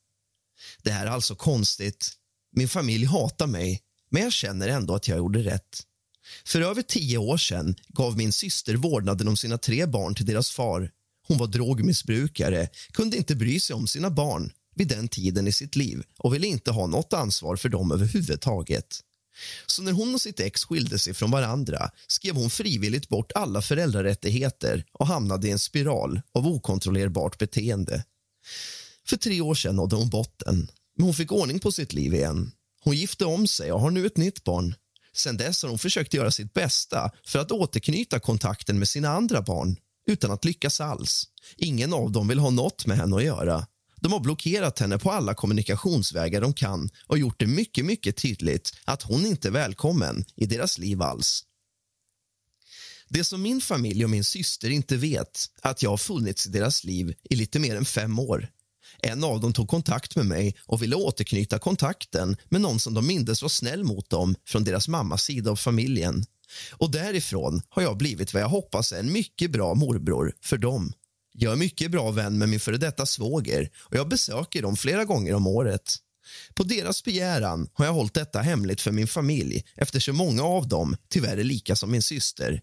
Det här är alltså konstigt. Min familj hatar mig, men jag känner ändå att jag gjorde rätt. För över tio år sedan gav min syster vårdnaden om sina tre barn till deras far. Hon var drogmissbrukare, kunde inte bry sig om sina barn vid den tiden i sitt liv och ville inte ha något ansvar för dem överhuvudtaget. Så när hon och sitt ex skilde sig från varandra skrev hon frivilligt bort alla föräldrarättigheter och hamnade i en spiral av okontrollerbart beteende. För tre år sedan nådde hon botten, men hon fick ordning på sitt liv igen. Hon gifte om sig och har nu ett nytt barn. Sen dess har hon försökt göra sitt bästa för att återknyta kontakten med sina andra barn utan att lyckas alls. Ingen av dem vill ha något med henne att göra. De har blockerat henne på alla kommunikationsvägar de kan och gjort det mycket, mycket tydligt att hon inte är välkommen i deras liv alls. Det som min familj och min syster inte vet är att jag har funnits i deras liv i lite mer än fem år. En av dem tog kontakt med mig och ville återknyta kontakten med någon som de mindes var snäll mot dem från deras mammas sida av familjen. Och därifrån har jag blivit vad jag hoppas är en mycket bra morbror för dem. Jag är mycket bra vän med min före detta svåger och jag besöker dem flera gånger om året. På deras begäran har jag hållit detta hemligt för min familj eftersom många av dem tyvärr är lika som min syster.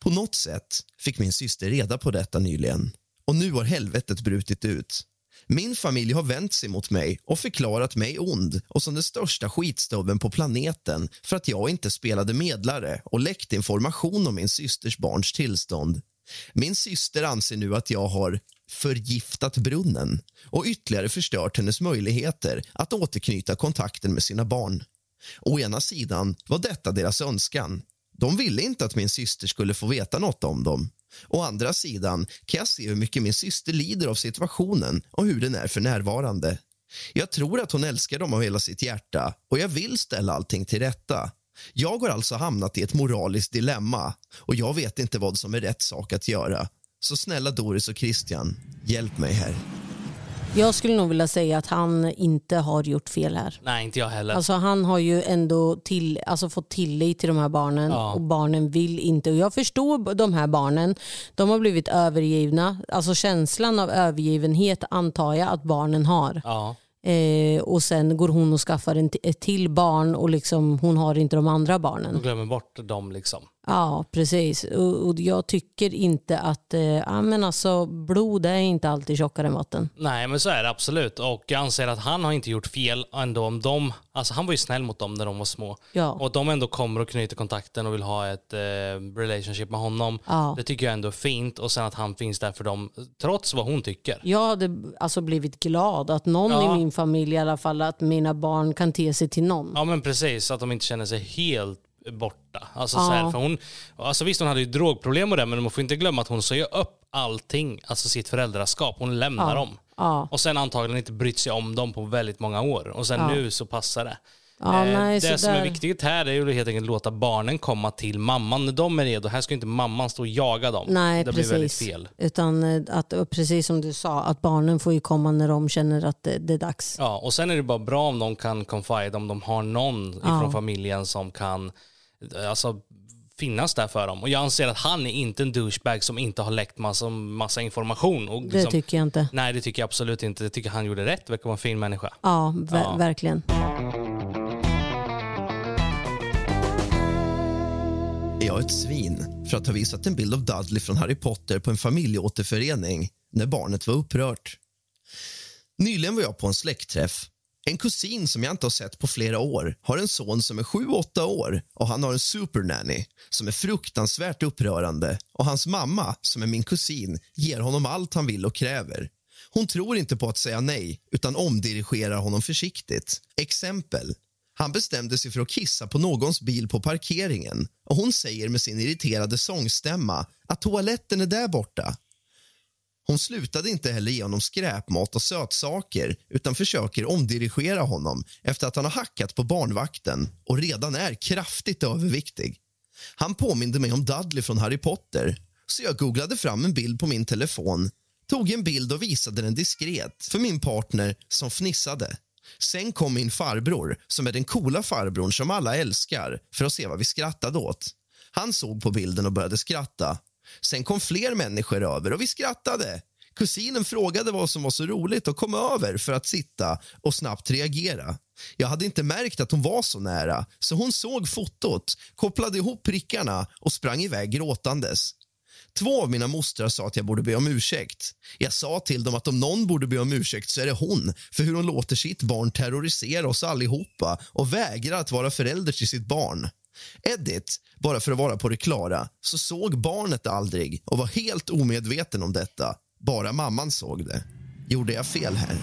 På något sätt fick min syster reda på detta nyligen och nu har helvetet brutit ut. Min familj har vänt sig mot mig och förklarat mig ond och som den största skitstöveln på planeten för att jag inte spelade medlare och läckte information om min systers barns tillstånd. Min syster anser nu att jag har förgiftat brunnen och ytterligare förstört hennes möjligheter att återknyta kontakten med sina barn. Å ena sidan var detta deras önskan. De ville inte att min syster skulle få veta något om dem. Å andra sidan kan jag se hur mycket min syster lider av situationen och hur den är för närvarande. Jag tror att hon älskar dem av hela sitt hjärta och jag vill ställa allting till rätta. Jag har alltså hamnat i ett moraliskt dilemma och jag vet inte vad som är rätt sak att göra. Så snälla Doris och Christian, hjälp mig här. Jag skulle nog vilja säga att han inte har gjort fel här. Nej, inte jag heller. Alltså han har ju ändå till, alltså fått tillit till de här barnen Ja. och barnen vill inte. Och jag förstår de här barnen. De har blivit övergivna. Alltså känslan av övergivenhet antar jag att barnen har. ja. Eh, och sen går hon och skaffar en ett till barn och liksom, hon har inte de andra barnen. glömmer bort dem liksom. Ja precis. Och, och jag tycker inte att eh, ja, men alltså, blod är inte alltid tjockare än vatten. Nej, men så är det absolut. Och jag anser att han har inte gjort fel ändå om de, alltså han var ju snäll mot dem när de var små. Ja. Och de ändå kommer och knyter kontakten och vill ha ett eh, relationship med honom. Ja. Det tycker jag ändå är fint. Och sen att han finns där för dem, trots vad hon tycker. Jag hade alltså blivit glad att någon Ja. i min familj i alla fall, att mina barn kan te sig till någon. Ja men precis, att de inte känner sig helt borta. Alltså, Ja. så här, för hon, alltså visst hon hade ju drogproblem och det, men man får inte glömma att hon sa upp allting, alltså sitt föräldraskap. Hon lämnar Ja. dem. Ja. Och sen antagligen inte brytt sig om dem på väldigt många år. Och sen Ja. nu så passar det. Ja, Eh, nej, det som är där- viktigt här är ju helt enkelt att låta barnen komma till mamman när de är redo. Här ska inte mamman stå och jaga dem. Nej, det precis. blir väldigt fel. Utan eh, att, precis som du sa, att barnen får ju komma när de känner att det, det är dags. Ja, och sen är det bara bra om de kan confide, om de har någon ifrån familjen som kan alltså, finnas där för dem. Och jag anser att han är inte en douchebag som inte har läckt massa, massa information. Och Det liksom, tycker jag inte. Nej, det tycker jag absolut inte. Jag tycker han gjorde rätt, verkar vara en fin människa. Ja, ver- Ja. verkligen. Jag är ett svin för att ha visat en bild av Dudley från Harry Potter på en familjeåterförening när barnet var upprört. Nyligen var jag på en släktträff. En kusin som jag inte har sett på flera år har en son som är 7-8 år och han har en supernanny som är fruktansvärt upprörande och hans mamma, som är min kusin, ger honom allt han vill och kräver. Hon tror inte på att säga nej utan omdirigerar honom försiktigt. Exempel. Han bestämde sig för att kissa på någons bil på parkeringen och hon säger med sin irriterade sångstämma att toaletten är där borta. Hon slutade inte heller ge honom skräpmat och sötsaker utan försöker omdirigera honom efter att han har hackat på barnvakten och redan är kraftigt överviktig. Han påminde mig om Dudley från Harry Potter så jag googlade fram en bild på min telefon tog en bild och visade den diskret för min partner som fnissade. Sen kom min farbror, som är den coola farbrorn som alla älskar, för att se vad vi skrattade åt. Han såg på bilden och började skratta. Sen kom fler människor över och vi skrattade. Kusinen frågade vad som var så roligt och kom över för att sitta och snabbt reagera. Jag hade inte märkt att hon var så nära, så hon såg fotot, kopplade ihop prickarna och sprang iväg gråtandes. Två av mina mostrar sa att jag borde be om ursäkt. Jag sa till dem att om någon borde be om ursäkt så är det hon för hur hon låter sitt barn terrorisera oss allihopa och vägrar att vara förälder till sitt barn. Edith, bara för att vara på det klara, så såg barnet aldrig och var helt omedveten om detta. Bara mamman såg det. Gjorde jag fel här?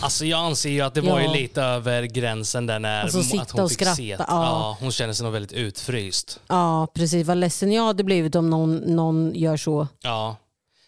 Alltså jag anser ju att det var ju lite över gränsen där när Alltså, att sitta hon och fick skratta, se. ja. Ja, hon känner sig nog väldigt utfryst. Ja, precis. Vad ledsen jag hade blivit om någon, någon gör så. Ja.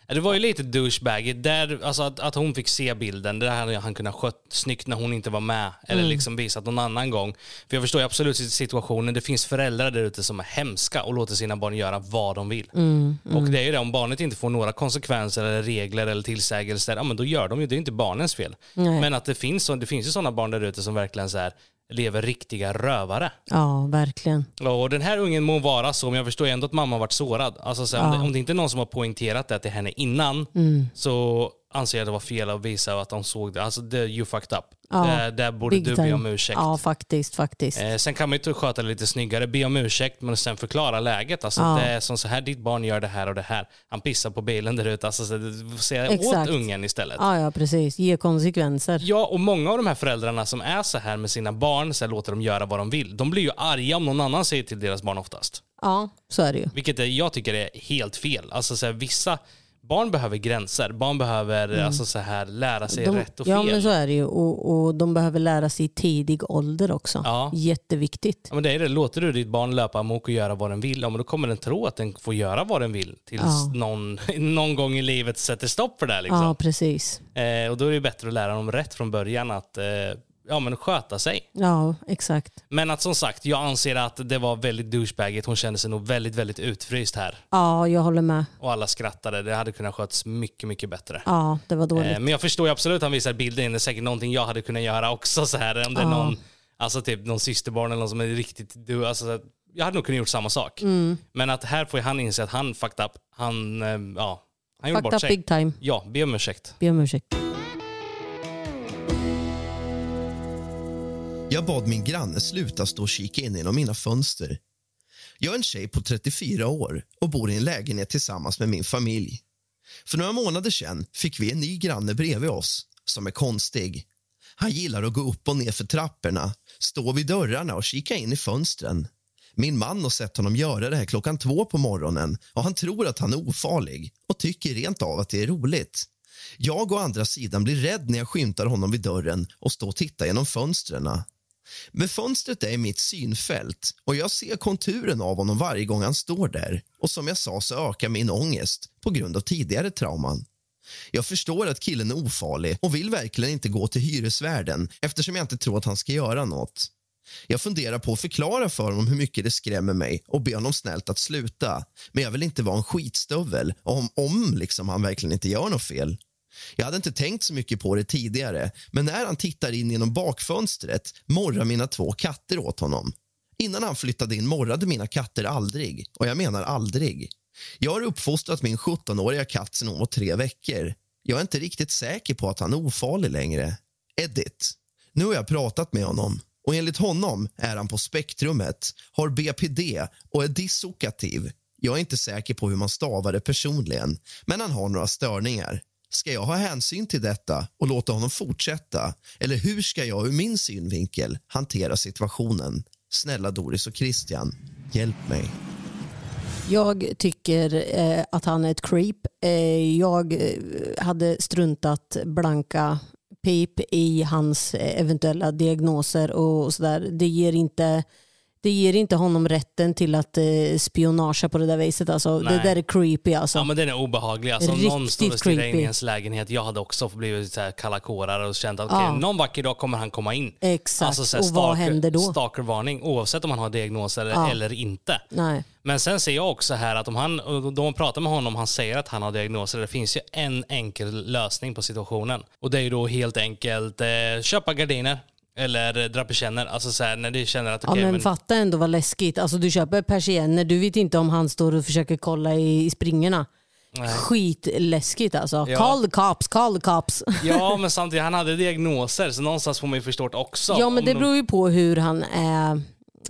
Det var ju lite douchebaggy. Där, alltså att, att hon fick se bilden, det hade han kunnat skött snyggt när hon inte var med. Eller Mm. liksom visat någon annan gång. För jag förstår ju absolut situationen. Det finns föräldrar där ute som är hemska och låter sina barn göra vad de vill. Mm, Och det är ju det, om barnet inte får några konsekvenser eller regler eller tillsägelser, ja men då gör de ju, det är inte barnens fel. Nej. Men att det finns, det finns ju sådana barn där ute som verkligen så här, lever riktiga rövare. Ja, verkligen. Och den här ungen må vara så, men jag förstår ändå att mamma varit sårad. Alltså, så här, om, Ja. det, om det inte är någon som har poängterat det till henne innan, Mm. så anser jag att det var fel att visa att de såg det. Alltså, det, you fucked up. Ja, Där, där borde du time. be om ursäkt. Ja, faktiskt. faktiskt. Eh, sen kan man ju sköta det lite snyggare, be om ursäkt men sen förklara läget. Alltså, Ja. Det är som så här, ditt barn gör det här och det här. Han pissar på bilen där ute. Alltså, säga åt Exakt. ungen istället. Ja, ja, precis. Ge konsekvenser. Ja, och många av de här föräldrarna som är så här med sina barn, så här, låter dem göra vad de vill. De blir ju arga om någon annan säger till deras barn oftast. Ja, så är det ju. Vilket jag tycker är helt fel. Alltså så här, vissa barn behöver gränser. Barn behöver alltså, så här, lära sig Mm. De, rätt och ja, fel. men så är det ju. Och, och de behöver lära sig i tidig ålder också. Ja. Jätteviktigt. Ja, men det är det. Låter du ditt barn löpa amok och göra vad den vill, ja, men då kommer den tro att den får göra vad den vill tills Ja. någon, någon gång i livet sätter stopp för det. Liksom. Ja, precis. Eh, och då är det bättre att lära dem rätt från början att eh, ja, men sköta sig. Ja, exakt. Men att som sagt, jag anser att det var väldigt douchebagigt. Hon kände sig nog väldigt, väldigt utfryst här. Ja, jag håller med. Och alla skrattade. Det hade kunnat skötas mycket, mycket bättre. Ja, det var dåligt. Eh, Men jag förstår ju absolut han visar bilden. Det är säkert någonting jag hade kunnat göra också. Så här, om det är Ja. någon, alltså typ någon systerbarn eller någon som är riktigt du, alltså, här, Jag hade nog kunnat gjort samma sak. Mm. Men att här får han inse att han fucked up. Han, eh, ja, han gjorde Fucked bort up sig. big time. Ja, be om ursäkt. Be om ursäkt. Jag bad min granne sluta stå och kika in genom mina fönster. Jag är en tjej på 34 år och bor i en lägenhet tillsammans med min familj. För några månader sedan fick vi en ny granne bredvid oss som är konstig. Han gillar att gå upp och ner för trapporna, stå vid dörrarna och kika in i fönstren. Min man har sett honom göra det här klockan två på morgonen och han tror att han är ofarlig och tycker rent av att det är roligt. Jag å andra sidan blir rädd när jag skymtar honom vid dörren och står och tittar genom fönstren. Men fönstret är i mitt synfält och jag ser konturen av honom varje gång han står där. Och som jag sa så ökar min ångest på grund av tidigare trauman. Jag förstår att killen är ofarlig och vill verkligen inte gå till hyresvärden eftersom jag inte tror att han ska göra något. Jag funderar på att förklara för honom hur mycket det skrämmer mig och be honom snällt att sluta. Men jag vill inte vara en skitstövel om, om liksom han verkligen inte gör något fel. Jag hade inte tänkt så mycket på det tidigare men när han tittar in genom bakfönstret morrar mina två katter åt honom. Innan han flyttade in morrade mina katter aldrig, och jag menar aldrig. Jag har uppfostrat min 17-åriga katt sedan hon var tre veckor. Jag är inte riktigt säker på att han är ofarlig längre. Edit. Nu har jag pratat med honom och enligt honom är han på spektrumet, har BPD och är dissokativ. Jag är inte säker på hur man stavar det personligen, men han har några störningar. Ska jag ha hänsyn till detta och låta honom fortsätta? Eller hur ska jag ur min synvinkel hantera situationen? Snälla Doris och Christian, hjälp mig. Jag tycker eh, att han är ett creep. Eh, jag eh, hade struntat blanka pip i hans eh, eventuella diagnoser och sådär. Det ger inte det ger inte honom rätten till att eh, spionagea på det där viset. Alltså, det där är creepy. Alltså. Ja men den är obehaglig. Alltså, om någon Riktigt står och stirrar in i ens lägenhet. Jag hade också blivit så här kalla kårar och känt att Ja. okej, någon vacker dag kommer han komma in. Exakt. Alltså, så här, och vad händer då? Stalkervarning oavsett om han har diagnos eller, Ja. eller inte. Nej. Men sen ser jag också här att om han, då man pratar med honom, han säger att han har diagnoser, det finns ju en enkel lösning på situationen. Och det är ju då helt enkelt eh, köpa gardiner eller dra persienner. Alltså så här, när du känner att Ja, okej, men, men, fatta ändå vad läskigt. Alltså, du köper persienner, du vet inte om han står och försöker kolla i, i springorna. Nej. Skitläskigt alltså. Ja. Call the cops, call the cops. Ja, men samtidigt, han hade diagnoser så någonstans får man ju förstå det också. Ja men det de- beror ju på hur han är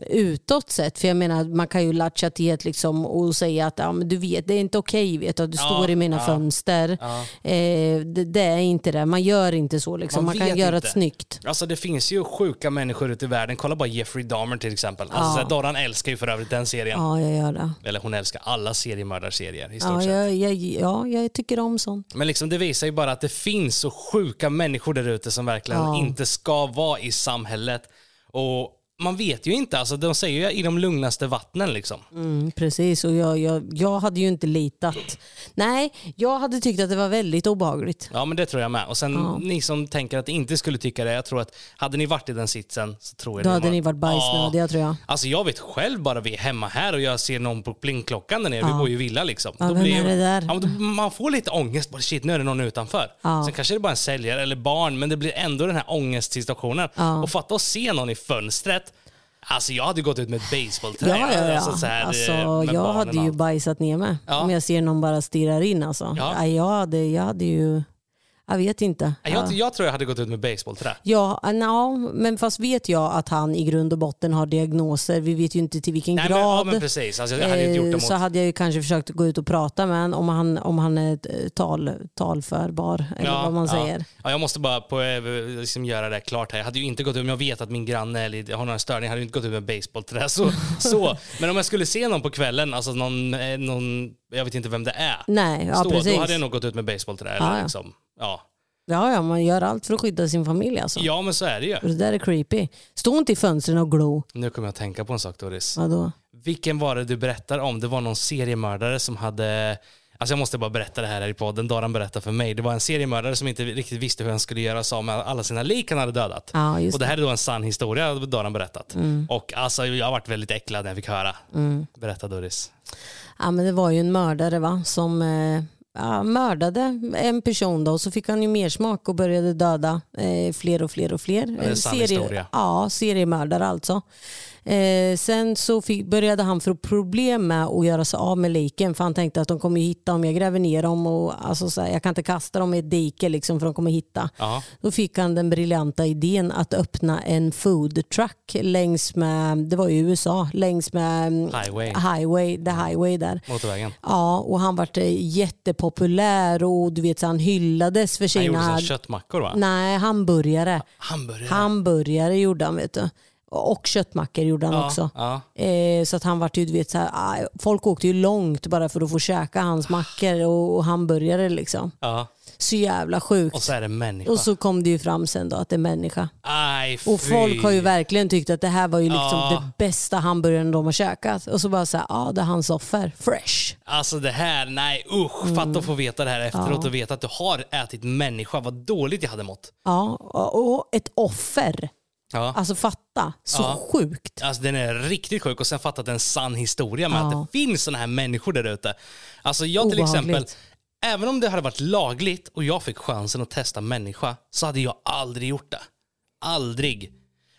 utåt sett. För jag menar, man kan ju latcha till liksom och säga att ja, men du vet, det är inte okej vet du, att du Ja, står i mina ja, fönster. ja. Eh, det, det är inte det, man gör inte så. Liksom. Man Man, kan göra inte. ett snyggt. Alltså det finns ju sjuka människor ute i världen. Kolla bara Jeffrey Dahmer till exempel. Alltså, Ja. Dorran älskar ju för övrigt den serien. Ja, jag gör det. Eller hon älskar alla seriemördarserier i stort Ja, jag, jag, ja, jag tycker om sånt. Men liksom det visar ju bara att det finns så sjuka människor där ute som verkligen inte ska vara i samhället. Och man vet ju inte, alltså de säger ju i de lugnaste vattnen liksom. Mm, precis, och jag, jag, jag hade ju inte litat. Nej, jag hade tyckt att det var väldigt obehagligt. Ja men det tror jag med. Och sen Ja. ni som tänker att ni inte skulle tycka det, jag tror att hade ni varit i den sitsen så tror jag Då hade att- ni varit bajsnödiga tror jag. Alltså jag vet själv bara vi är hemma här och jag ser någon på blingklockan där nere, vi Ja. bor ju i villa liksom. Ja, vem är det där? Ja, då, man får lite ångest, bara shit nu är det någon utanför. Ja. Sen kanske det är bara en säljare eller barn, men det blir ändå den här ångestsituationen. Ja. Och fatta att se någon i fönstret, alltså jag hade gått ut med ett basebollträ. Ja, ja, ja. Alltså, här, alltså, eh, jag hade ju bajsat ner mig Ja. om jag ser någon bara stirrar in. Alltså. Ja. Jag, hade, jag hade ju... Jag vet inte. jag, jag tror jag hade gått ut med basebollträ. Ja, no, men fast vet jag att han i grund och botten har diagnoser. Vi vet ju inte till vilken Nej, men, grad. ja, men precis. Alltså, jag hade gjort det Eh, mot... så hade jag ju kanske försökt gå ut och prata med honom om han, om han är eh, tal, talförbar, eller vad man säger. Ja, jag måste bara på, eh, liksom göra det klart här. Jag hade ju inte gått ut, om jag vet att min granne eller har några störningar, hade jag inte gått ut med basebollträ. Så, så. Men om jag skulle se någon på kvällen, alltså någon, eh, någon jag vet inte vem det är, Nej, ja, stå, precis. då hade jag nog gått ut med basebollträ. eller Ja, ja. Liksom. Ja. Ja, ja, man gör allt för att skydda sin familj alltså. ja, men så är det ju. Och det där är creepy. Stå inte i fönstren och glo. Nu kommer jag att tänka på en sak Doris. Vadå? Vilken var det du berättar om? Det var någon seriemördare som hade Alltså jag måste bara berätta det här, här i podden. Daran berättade för mig. Det var en seriemördare som inte riktigt visste hur han skulle göra sig med alla sina lik han hade dödat. Ja, just och det här är då en sann historia, Daran berättat. Och alltså jag har varit väldigt äcklad när jag fick höra. Berätta Doris. Ja, men det var ju en mördare va? som eh, ja, mördade en person då, och så fick han ju mer smak och började döda eh, fler och fler och fler. det är en sann Eh, historia. Ja, seriemördare alltså. Eh, sen så fick, började han få problem med att göra sig av med liken för han tänkte att de kommer hitta om jag gräver ner dem och alltså, så här, jag kan inte kasta dem i ett dike liksom, för de kommer hitta. Ja. Då fick han den briljanta idén att öppna en food truck längs med, det var i USA, längs med mm, Highway. highway, the highway där. Motorvägen. Ja, och han vart eh, jättepopulär och du vet så han hyllades för Han gjorde sina... köttmackor va? Nej, hamburgare. Hamburgare. Hamburgare gjorde han vet du. Och köttmackor gjorde han ja, också. Ja. Eh, så att han vart ju, du vet, så här, ah, folk åkte ju långt bara för att få käka hans mackor och, och hamburgare liksom. ja. Så jävla sjukt. Och så är det människa. Och så kom det ju fram sen då att det är människa. Aj, Och folk har ju verkligen tyckt att det här var ju liksom Ja. det bästa hamburgaren de har käkat. Och så bara så här, ja det är hans offer. Fresh. Alltså det här, nej usch. Mm. Fatta att få veta det här efteråt och veta att du har ätit människa. Vad dåligt jag hade mått. Ja, och ett offer. Ja. Alltså fatta, så Ja. sjukt. Alltså den är riktigt sjuk och sen fatta att det är en sann historia med Ja. att det finns såna här människor där ute. Alltså jag till Obehagligt. exempel, även om det hade varit lagligt och jag fick chansen att testa människa så hade jag aldrig gjort det. Aldrig.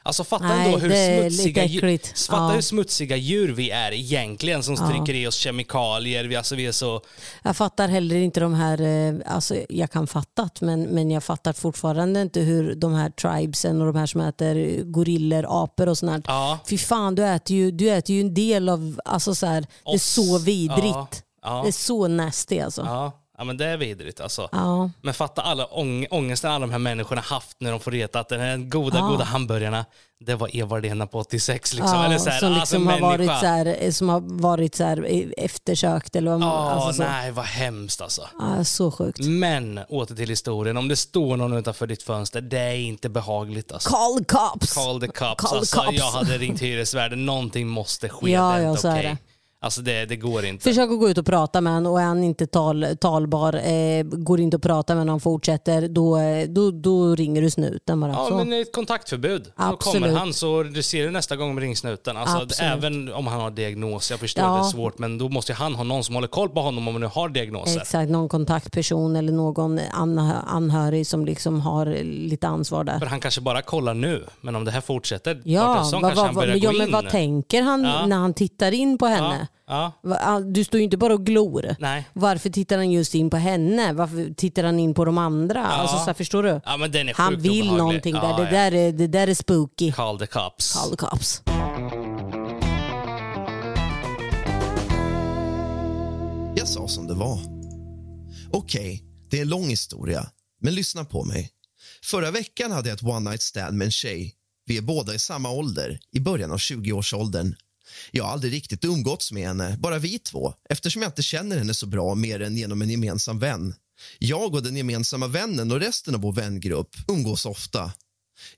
Alltså fatta Nej, ändå hur smutsiga, djur, fatta Ja. hur smutsiga djur vi är egentligen som stryker i oss kemikalier. Vi, alltså, vi är så... Jag fattar heller inte de här, eh, alltså jag kan fatta men, men jag fattar fortfarande inte hur de här tribesen och de här som äter gorillor, apor och sånt. Ja. Fy fan, du äter ju, du äter ju en del av, alltså så här, det är så vidrigt. Ja, ja. Det är så nasty alltså. Ja, ja men det är vidrigt alltså. Ja. Men fatta alla ång ångesten alla de här människorna haft när de får veta att den här goda, Ja. goda hamburgarna, det var Eva-Lena på 86 liksom. Ja, Eller så här, som, alltså liksom har varit så här, som har varit så här eh, eftersökt eller vad man, Ja, alltså så. nej vad hemskt alltså. Ja, så sjukt. Men åter till historien, om det står någon utanför ditt fönster, det är inte behagligt alltså. Call cops! Call the cops. Call alltså, cops. Jag hade ringt hyresvärden, någonting måste ske. Ja, det är ja, inte är okej. det. Alltså det, det går inte. Försök att gå ut och prata med honom och är han inte tal, talbar, eh, går inte att prata med honom, fortsätter, då, eh, då, då ringer du snuten bara. Ja, så. men ett kontaktförbud. Då Absolut. kommer han så du ser du nästa gång med ringsnuten. Alltså, Absolut. även om han har diagnos, jag förstår Ja. det är svårt, men då måste han ha någon som håller koll på honom om han nu har diagnoser. Exakt, någon kontaktperson eller någon anhö- anhörig som liksom har lite ansvar där. För han kanske bara kollar nu, men om det här fortsätter Ja, sån vad, kanske han vad, börjar men, ja, gå men in. vad tänker han Ja. när han tittar in på henne? ja, Ja. Du står ju inte bara och glor. Nej. Varför tittar han just in på henne? Varför tittar han in på de andra? Ja. Alltså, så här, förstår du? Ja, men den är han vill obehaglig. någonting där. Ja, det, där är, det där är spooky. Call the cops. Call the cops. Jag sa som det var. Okej, okay, det är en lång historia, men lyssna på mig. Förra veckan hade jag ett one night stand med en tjej. Vi är båda i samma ålder, i början av 20-årsåldern. Jag har aldrig riktigt umgåtts med henne, bara vi två eftersom jag inte känner henne så bra mer än genom en gemensam vän. Jag och den gemensamma vännen och resten av vår vängrupp umgås ofta.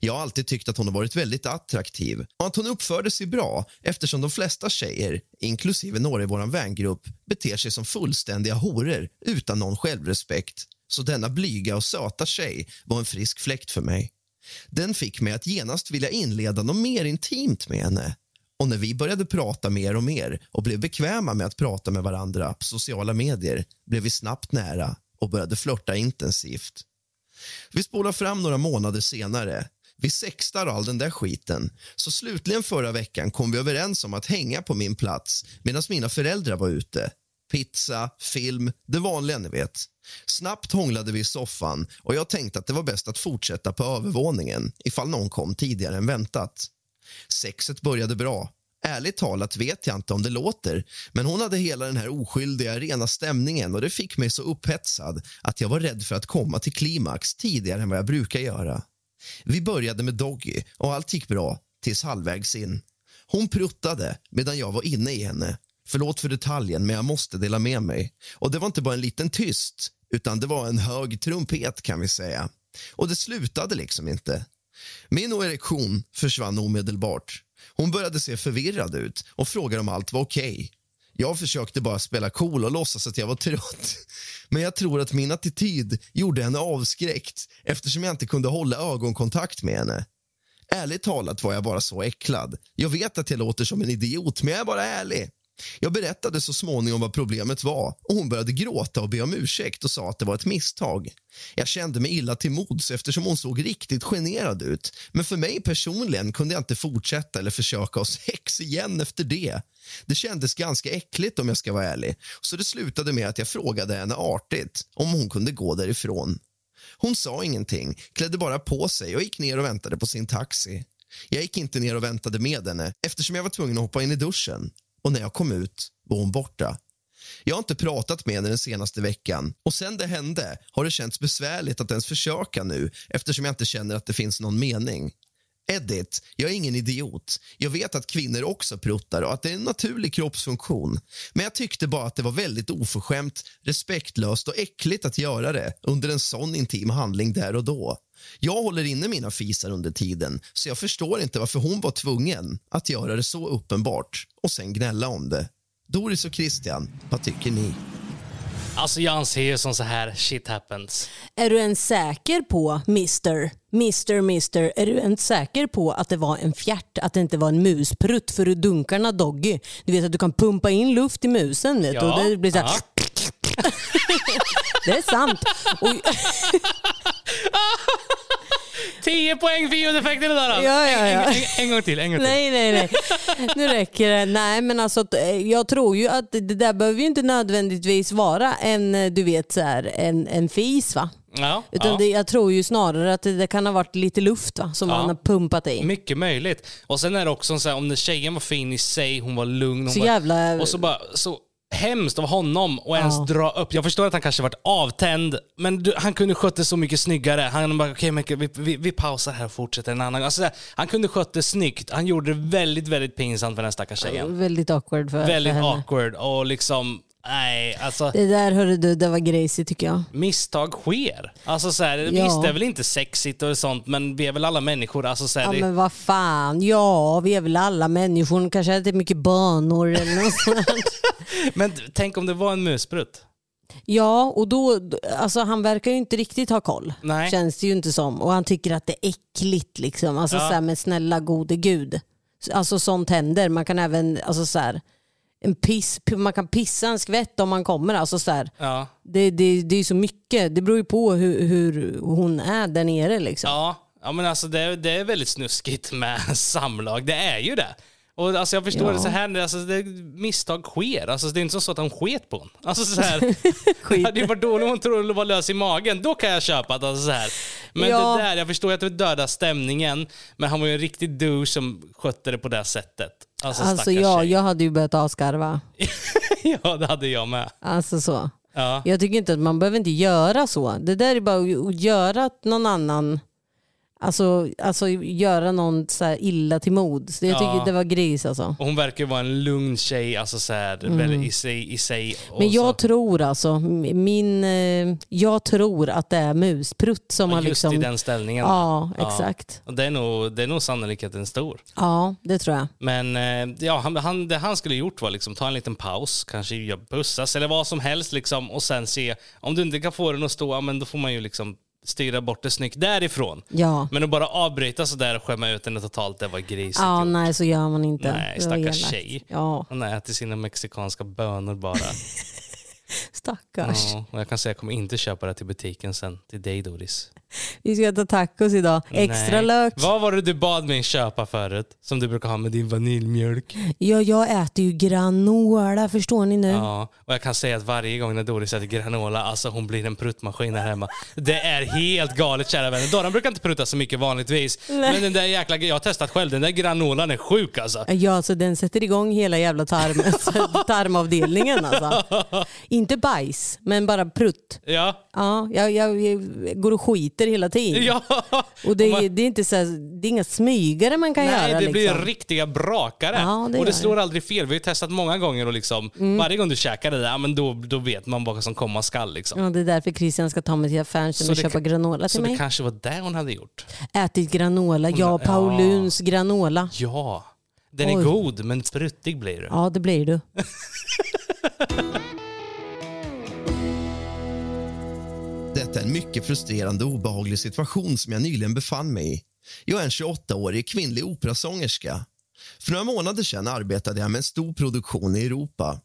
Jag har alltid tyckt att hon har varit väldigt attraktiv och att hon uppförde sig bra eftersom de flesta tjejer, inklusive några i vår vängrupp, beter sig som fullständiga horor utan någon självrespekt. Så denna blyga och söta tjej var en frisk fläkt för mig. Den fick mig att genast vilja inleda något mer intimt med henne. Och när vi började prata mer och mer och blev bekväma med att prata med varandra på sociala medier blev vi snabbt nära och började flörta intensivt. Vi spolar fram några månader senare. Vi sextar all den där skiten. Så slutligen förra veckan kom vi överens om att hänga på min plats medan mina föräldrar var ute. Pizza, film, det vanliga ni vet. Snabbt hånglade vi i soffan och jag tänkte att det var bäst att fortsätta på övervåningen ifall någon kom tidigare än väntat. Sexet började bra. Ärligt talat vet jag inte om det låter men hon hade hela den här oskyldiga, rena stämningen och det fick mig så upphetsad att jag var rädd för att komma till klimax tidigare än vad jag brukar göra. Vi började med Doggy och allt gick bra tills halvvägs in. Hon pruttade medan jag var inne i henne. Förlåt för detaljen, men jag måste dela med mig. Och Det var inte bara en liten tyst, utan det var en hög trumpet. kan vi säga. Och Det slutade liksom inte. Min erektion försvann omedelbart. Hon började se förvirrad ut och frågade om allt var okej. Okay. Jag försökte bara spela cool och låtsas att jag var trött. Men jag tror att min attityd gjorde henne avskräckt eftersom jag inte kunde hålla ögonkontakt med henne. Ärligt talat var jag bara så äcklad. Jag vet att jag låter som en idiot, men jag är bara ärlig. Jag berättade så småningom vad problemet var och hon började gråta och be om ursäkt och sa att det var ett misstag. Jag kände mig illa till mods eftersom hon såg riktigt generad ut. Men för mig personligen kunde jag inte fortsätta eller försöka ha sex igen efter det. Det kändes ganska äckligt om jag ska vara ärlig. Så det slutade med att jag frågade henne artigt om hon kunde gå därifrån. Hon sa ingenting, klädde bara på sig och gick ner och väntade på sin taxi. Jag gick inte ner och väntade med henne eftersom jag var tvungen att hoppa in i duschen och när jag kom ut var hon borta. Jag har inte pratat med henne den senaste veckan och sen det hände har det känts besvärligt att ens försöka nu eftersom jag inte känner att det finns någon mening. Edit, jag är ingen idiot. Jag vet att kvinnor också pruttar och att det är en naturlig kroppsfunktion. Men jag tyckte bara att det var väldigt oförskämt, respektlöst och äckligt att göra det under en sån intim handling där och då. Jag håller inne mina fisar under tiden så jag förstår inte varför hon var tvungen att göra det så uppenbart och sen gnälla om det. Doris och Christian, vad tycker ni? Alltså jag anser ju som så här, shit happens. Är du ens säker på, Mr. Mr. Mr. Är du ens säker på att det var en fjärt, att det inte var en musprutt? För du dunkarna Doggy, du vet att du kan pumpa in luft i musen. Vet, Ja, och det blir så här. Det är sant. Och, 10 poäng för ljudeffekten alltså. Ja, ja, ja. En, en, en gång till, en gång till. nej, nej, nej. Nu räcker det. Nej, men alltså, jag tror ju att det där behöver ju inte nödvändigtvis vara en, du vet, så här, en, en fis. Va? Ja, Utan ja. det, jag tror ju snarare att det, det kan ha varit lite luft va? som Ja. man har pumpat i. Mycket möjligt. Och sen är det också så här, om tjejen var fin i sig, hon var lugn. Hon Så var, jävla- Och så bara, så hemskt av honom att ens Ja. dra upp. Jag förstår att han kanske varit avtänd, men du, han kunde skött det så mycket snyggare. Han bara, okej men vi, vi, vi pausar här och fortsätter en annan. Alltså, han kunde skött det snyggt. Han gjorde det väldigt, väldigt pinsamt för den stackars tjejen. Väldigt awkward för, Väldigt för henne. awkward och liksom, nej, alltså. Det där hörde du, det var grejsigt tycker jag. Misstag sker. Alltså så här, Ja. Visst, det är väl inte sexigt och sånt, men vi är väl alla människor. Alltså, så här, Ja det, men vad fan, ja vi är väl alla människor, kanske äter mycket bönor eller något sånt. men tänk om det var en musprutt. Ja och då, alltså han verkar ju inte riktigt ha koll. Nej. Känns det ju inte som. Och han tycker att det är äckligt liksom. Alltså Ja. så här, men snälla gode gud. Alltså sånt händer. Man kan även, alltså så här, en piss, man kan pissa en skvätt om man kommer. Alltså så här, Ja. det, det, det är så mycket, det beror ju på hur, hur hon är där nere liksom. Ja, ja men alltså det, det är väldigt snuskigt med samlag. Det är ju det. Och alltså jag förstår Ja. det så här, alltså det, misstag sker. Alltså det är inte så att han sket på honom. Alltså så här, det hade ju varit dåligt om hon trodde var lös i magen. Då kan jag köpa det. Alltså så här. Men Ja. det där, jag förstår att det dödar stämningen. Men han var ju en riktig douche som skötte det på det sättet. Alltså, Alltså jag, tjej. jag hade ju börjat asgarva. ja, det hade jag med. Alltså så. Ja. Jag tycker inte att man behöver inte göra så. Det där är bara att göra att någon annan, alltså, alltså göra någon så illa till mods. Jag tycker Ja. det var gris alltså. Och hon verkar vara en lugn tjej, alltså så här, väldigt i sig. I sig och Mm. Men jag så, tror alltså, min, eh, jag tror att det är musprutt som har just liksom... i den ställningen. Ja, Ja. exakt. Och det, är nog, det är nog sannolikheten stor. Ja, det tror jag. Men eh, ja, han, han, det han skulle gjort var liksom ta en liten paus, kanske göra bussas eller vad som helst liksom, och sen se om du inte kan få den att stå, men då får man ju liksom styra bort det snyggt därifrån. Ja. Men att bara avbryta sådär och skämma ut den totalt, det var grisigt. Ja, nej så gör man inte. Nej, stackars tjej. Ja, Han äter sina mexikanska bönor bara. stackars. ja, och jag kan säga jag kommer inte köpa det till butiken sen, till dig Doris. Vi ska äta tacos idag. Extra Nej. lök. Vad var det du bad mig köpa förut? Som du brukar ha med din vaniljmjölk? Ja, jag äter ju granola, förstår ni nu? Ja, och jag kan säga att varje gång när Doris äter granola, alltså hon blir en pruttmaskin här hemma. Det är helt galet kära vänner. Doran brukar inte prutta så mycket vanligtvis. Men den där jäkla, jag har testat själv, den där granolan är sjuk alltså. Ja, så den sätter igång hela jävla tarm, tarmavdelningen alltså. Inte bajs, men bara prutt. Ja, Ja, jag, jag, jag går och skiter hela tiden. ja. Och det, man- det, är inte så här, det är inga smygare man kan Nej, göra. det blir liksom. riktiga brakare. Ja, det och det slår aldrig fel. Vi har testat många gånger och liksom, varje gång du käkar det där, ja, men då, då vet man vad som komma skall. Liksom. Ja, det är därför Christian ska ta mig till affären Så och det köpa granola Så till det mig. kanske var det hon hade gjort. Ätit granola, ja, Pauluns granola. Ja, den är Oj. god men spruttig blir du. Ja, det blir du. Detta är en mycket frustrerande och obehaglig situation som jag nyligen befann mig i. Jag är en 28-årig kvinnlig operasångerska. För några månader sedan arbetade jag med en stor produktion i Europa.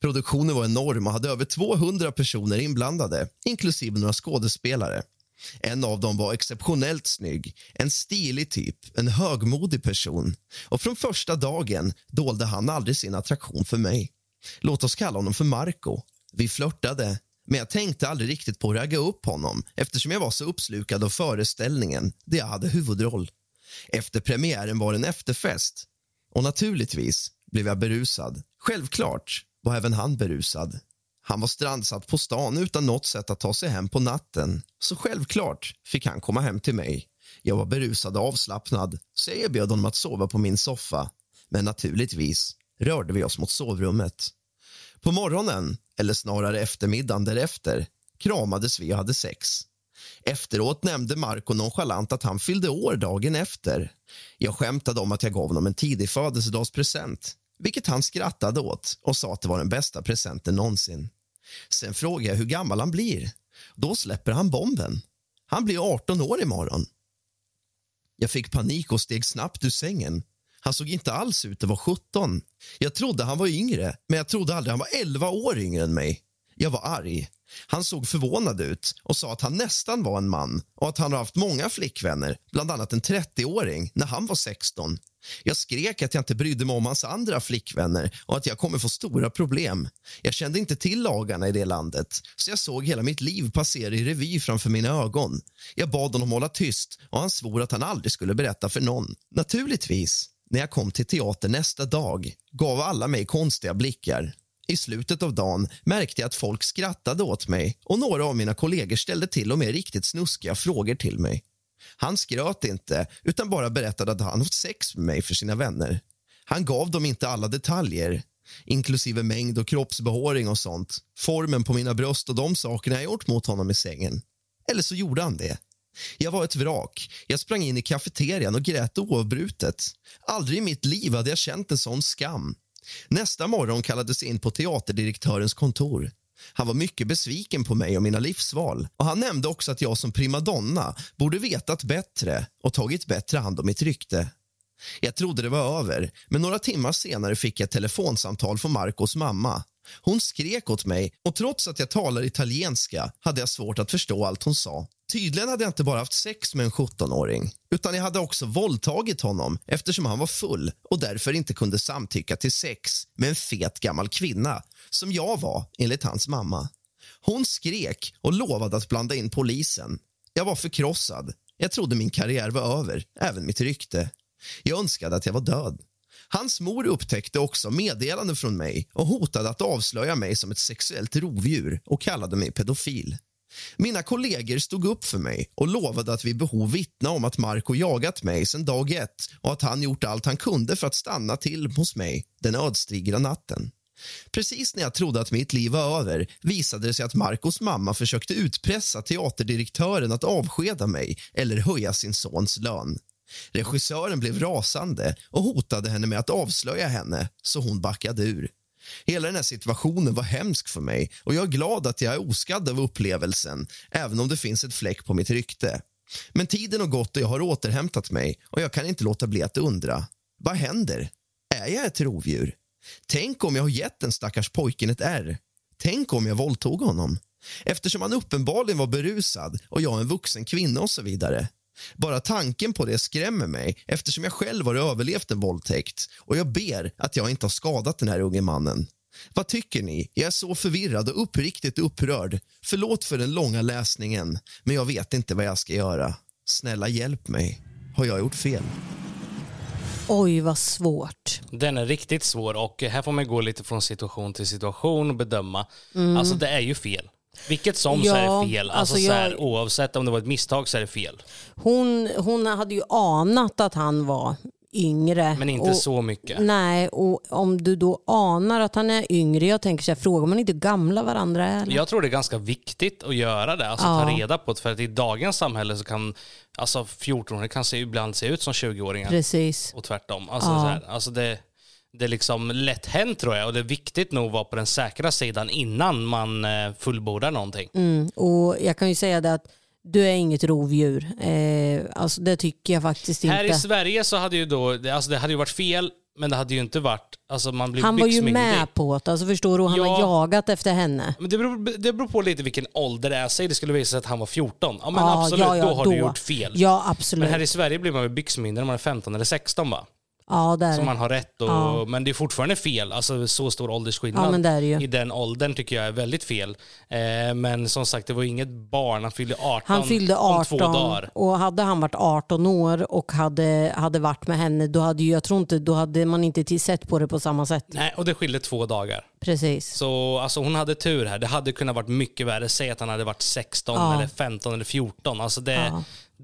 Produktionen var enorm och hade över 200 personer inblandade, inklusive några skådespelare. En av dem var exceptionellt snygg, en stilig typ, en högmodig person. Och från första dagen dolde han aldrig sin attraktion för mig. Låt oss kalla honom för Marco. Vi flörtade, men jag tänkte aldrig riktigt på att ragga upp honom eftersom jag var så uppslukad av föreställningen där jag hade huvudroll. Efter premiären var det en efterfest. Och naturligtvis blev jag berusad. Självklart var även han berusad. Han var strandsatt på stan utan något sätt att ta sig hem på natten. Så självklart fick han komma hem till mig. Jag var berusad och avslappnad, så jag erbjöd honom att sova på min soffa. Men naturligtvis rörde vi oss mot sovrummet. På morgonen, eller snarare eftermiddagen därefter, kramades vi och hade sex. Efteråt nämnde Marco nonchalant att han fyllde år dagen efter. Jag skämtade om att jag gav honom en tidig födelsedagspresent vilket han skrattade åt och sa att det var den bästa presenten någonsin. Sen frågade jag hur gammal han blir. Då släpper han bomben. Han blir 18 år imorgon. Jag fick panik och steg snabbt ur sängen. Han såg inte alls ut att vara 17. Jag trodde han var yngre, men jag trodde aldrig han var 11 år yngre än mig. Jag var arg. Han såg förvånad ut och sa att han nästan var en man och att han har haft många flickvänner, bland annat en 30-åring, när han var 16. Jag skrek att jag inte brydde mig om hans andra flickvänner och att jag kommer få stora problem. Jag kände inte till lagarna i det landet, så jag såg hela mitt liv passera i revy framför mina ögon. Jag bad honom hålla tyst och han svor att han aldrig skulle berätta för någon. Naturligtvis, när jag kom till teatern nästa dag gav alla mig konstiga blickar. I slutet av dagen märkte jag att folk skrattade åt mig och några av mina kollegor ställde till och med riktigt snuskiga frågor till mig. Han skröt inte, utan bara berättade att han haft sex med mig för sina vänner. Han gav dem inte alla detaljer, inklusive mängd och kroppsbehåring och sånt. Formen på mina bröst och de sakerna jag gjort mot honom i sängen. Eller så gjorde han det. Jag var ett vrak. Jag sprang in i kafeterian och grät oavbrutet. Aldrig i mitt liv hade jag känt en sån skam. Nästa morgon kallades jag in på teaterdirektörens kontor. Han var mycket besviken på mig och mina livsval. Och Han nämnde också att jag som primadonna borde vetat bättre och tagit bättre hand om mitt rykte. Jag trodde det var över, men några timmar senare fick jag ett telefonsamtal från Marcos mamma. Hon skrek åt mig och trots att jag talar italienska hade jag svårt att förstå allt hon sa. Tydligen hade jag inte bara haft sex med en 17-åring utan jag hade också våldtagit honom eftersom han var full och därför inte kunde samtycka till sex med en fet gammal kvinna som jag var, enligt hans mamma. Hon skrek och lovade att blanda in polisen. Jag var förkrossad. Jag trodde min karriär var över, även mitt rykte. Jag önskade att jag var död. Hans mor upptäckte också meddelanden från mig och hotade att avslöja mig som ett sexuellt rovdjur och kallade mig pedofil. Mina kollegor stod upp för mig och lovade att vid behov vittna om att Marco jagat mig sedan dag ett och att han gjort allt han kunde för att stanna till hos mig den ödsdigra natten. Precis när jag trodde att mitt liv var över visade det sig att Marcos mamma försökte utpressa teaterdirektören att avskeda mig eller höja sin sons lön. Regissören blev rasande och hotade henne med att avslöja henne, så hon backade ur. Hela den här situationen var hemsk för mig och jag är glad att jag är oskadd av upplevelsen även om det finns ett fläck på mitt rykte. Men tiden har gått och jag har återhämtat mig och jag kan inte låta bli att undra. Vad händer? Är jag ett rovdjur? Tänk om jag har gett den stackars pojken ett R. Tänk om jag våldtog honom. Eftersom han uppenbarligen var berusad och jag är en vuxen kvinna och så vidare. Bara tanken på det skrämmer mig eftersom jag själv har överlevt en våldtäkt och jag ber att jag inte har skadat den här unge mannen. Vad tycker ni? Jag är så förvirrad och uppriktigt upprörd. Förlåt för den långa läsningen, men jag vet inte vad jag ska göra. Snälla hjälp mig. Har jag gjort fel? Oj, vad svårt. Den är riktigt svår och här får man gå lite från situation till situation och bedöma. Alltså det är ju fel. Vilket som så Ja, är det fel. Alltså, alltså så här, oavsett om det var ett misstag så är det fel. Hon, hon hade ju anat att han var yngre. Men inte och, så mycket. Nej, och om du då anar att han är yngre, jag tänker så här, frågar man inte gamla varandra är? Eller? Jag tror det är ganska viktigt att göra det, alltså Ja. ta reda på det. För att i dagens samhälle så kan alltså 14-åringar kan se, ibland se ut som 20-åringar. Precis. Och tvärtom. Alltså, Ja. så här, alltså det, det är liksom lätt hänt tror jag och det är viktigt nog att vara på den säkra sidan innan man eh, fullbordar någonting. Mm, och jag kan ju säga det att du är inget rovdjur. Eh, alltså det tycker jag faktiskt Här i inte. Sverige så hade ju då, det- alltså det hade ju varit fel men det hade ju inte varit, alltså man blir Han var ju med på det, alltså förstår du? Han Ja. har jagat efter henne. Men det beror, det beror på lite vilken ålder det är. Säg det skulle visa sig att han var 14. Ja men Ja, absolut, ja, då har du gjort fel. Ja, absolut. Men här i Sverige blir man ju byxmyndig när man är 15 eller 16 va? Ja, där. Så man har rätt och, Ja. Men det är fortfarande fel. Alltså så stor åldersskillnad Ja, det det i den åldern tycker jag är väldigt fel. Eh, men som sagt, det var inget barn. Han fyllde 18 Han fyllde om två 18 dagar. och hade han varit 18 år och hade, hade varit med henne, då hade jag tror inte, då hade man inte sett på det på samma sätt. Nej, och det skilde två dagar. Precis. Så alltså, hon hade tur här. Det hade kunnat varit mycket värre. Säg att han hade varit 16 Ja. eller 15 eller 14. Alltså det.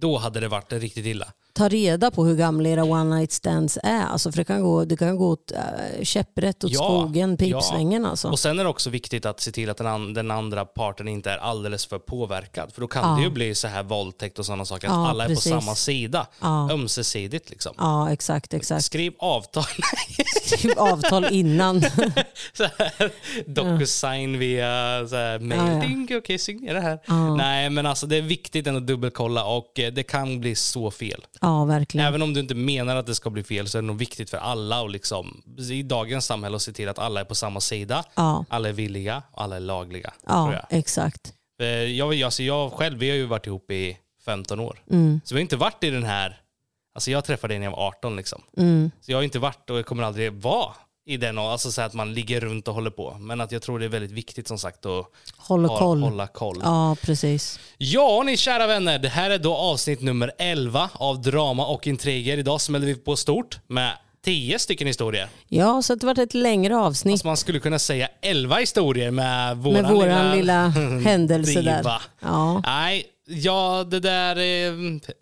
Då hade det varit riktigt illa. Ta reda på hur gamla era one night stands är. Alltså för det kan gå, det kan gå åt, äh, käpprätt åt Ja, skogen, pipsvängen ja. alltså. Och sen är det också viktigt att se till att den, an- den andra parten inte är alldeles för påverkad. För då kan Ja. det ju bli så här våldtäkt och sådana saker. Att alla är precis. på samma sida. Ömsesidigt liksom. Ja, exakt, exakt. Skriv avtal. Typ avtal innan. så här, Docusign via så här, mail. Ja, ja. Okej, signera här. Nej, men alltså det är viktigt ändå att dubbelkolla och det kan bli så fel. Ja, verkligen. Även om du inte menar att det ska bli fel så är det nog viktigt för alla och liksom, i dagens samhälle att se till att alla är på samma sida. Ja. Alla är villiga och alla är lagliga. tror Ja, jag. exakt. Eh, Jag, alltså jag själv, vi har ju varit ihop i 15 år. Mm. Så vi har inte varit i den här, alltså jag träffade dig när jag var 18 liksom. Mm. Så jag har inte varit och jag kommer aldrig vara i den, och- alltså så att man ligger runt och håller på. Men att jag tror det är väldigt viktigt som sagt att Håller ha- koll. hålla koll. Ja, precis. Ja, ni kära vänner. Det här är då avsnitt nummer 11 av Drama och intriger. Idag smäller vi på stort med 10 stycken historier. Ja, så det har varit ett längre avsnitt Alltså man skulle kunna säga 11 historier med våran, med våran lilla, händelse diva. där. Ja. Nej, ja, det där eh,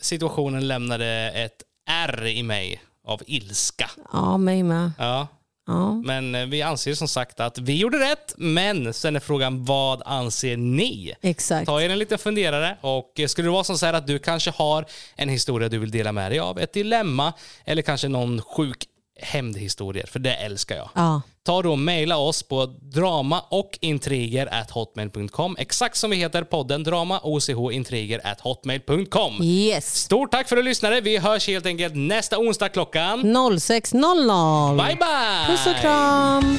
situationen lämnade ett R i mig av ilska. ja, mig med. Ja. Ja. Men eh, vi anser som sagt att vi gjorde rätt, men sen är frågan vad anser ni? Exakt. Ta er en liten funderare och eh, skulle det vara som så här att du kanske har en historia du vill dela med dig av, ett dilemma eller kanske någon sjuk hämndhistorier, för det älskar jag. Ja. Ta då och mejla oss på drama och intriger at hotmail.com. Exakt som vi heter podden, drama och intriger at hotmail.com. Yes. Stort tack för att du lyssnade. Vi hörs helt enkelt nästa onsdag klockan. 06.00. Bye bye! Puss och kram.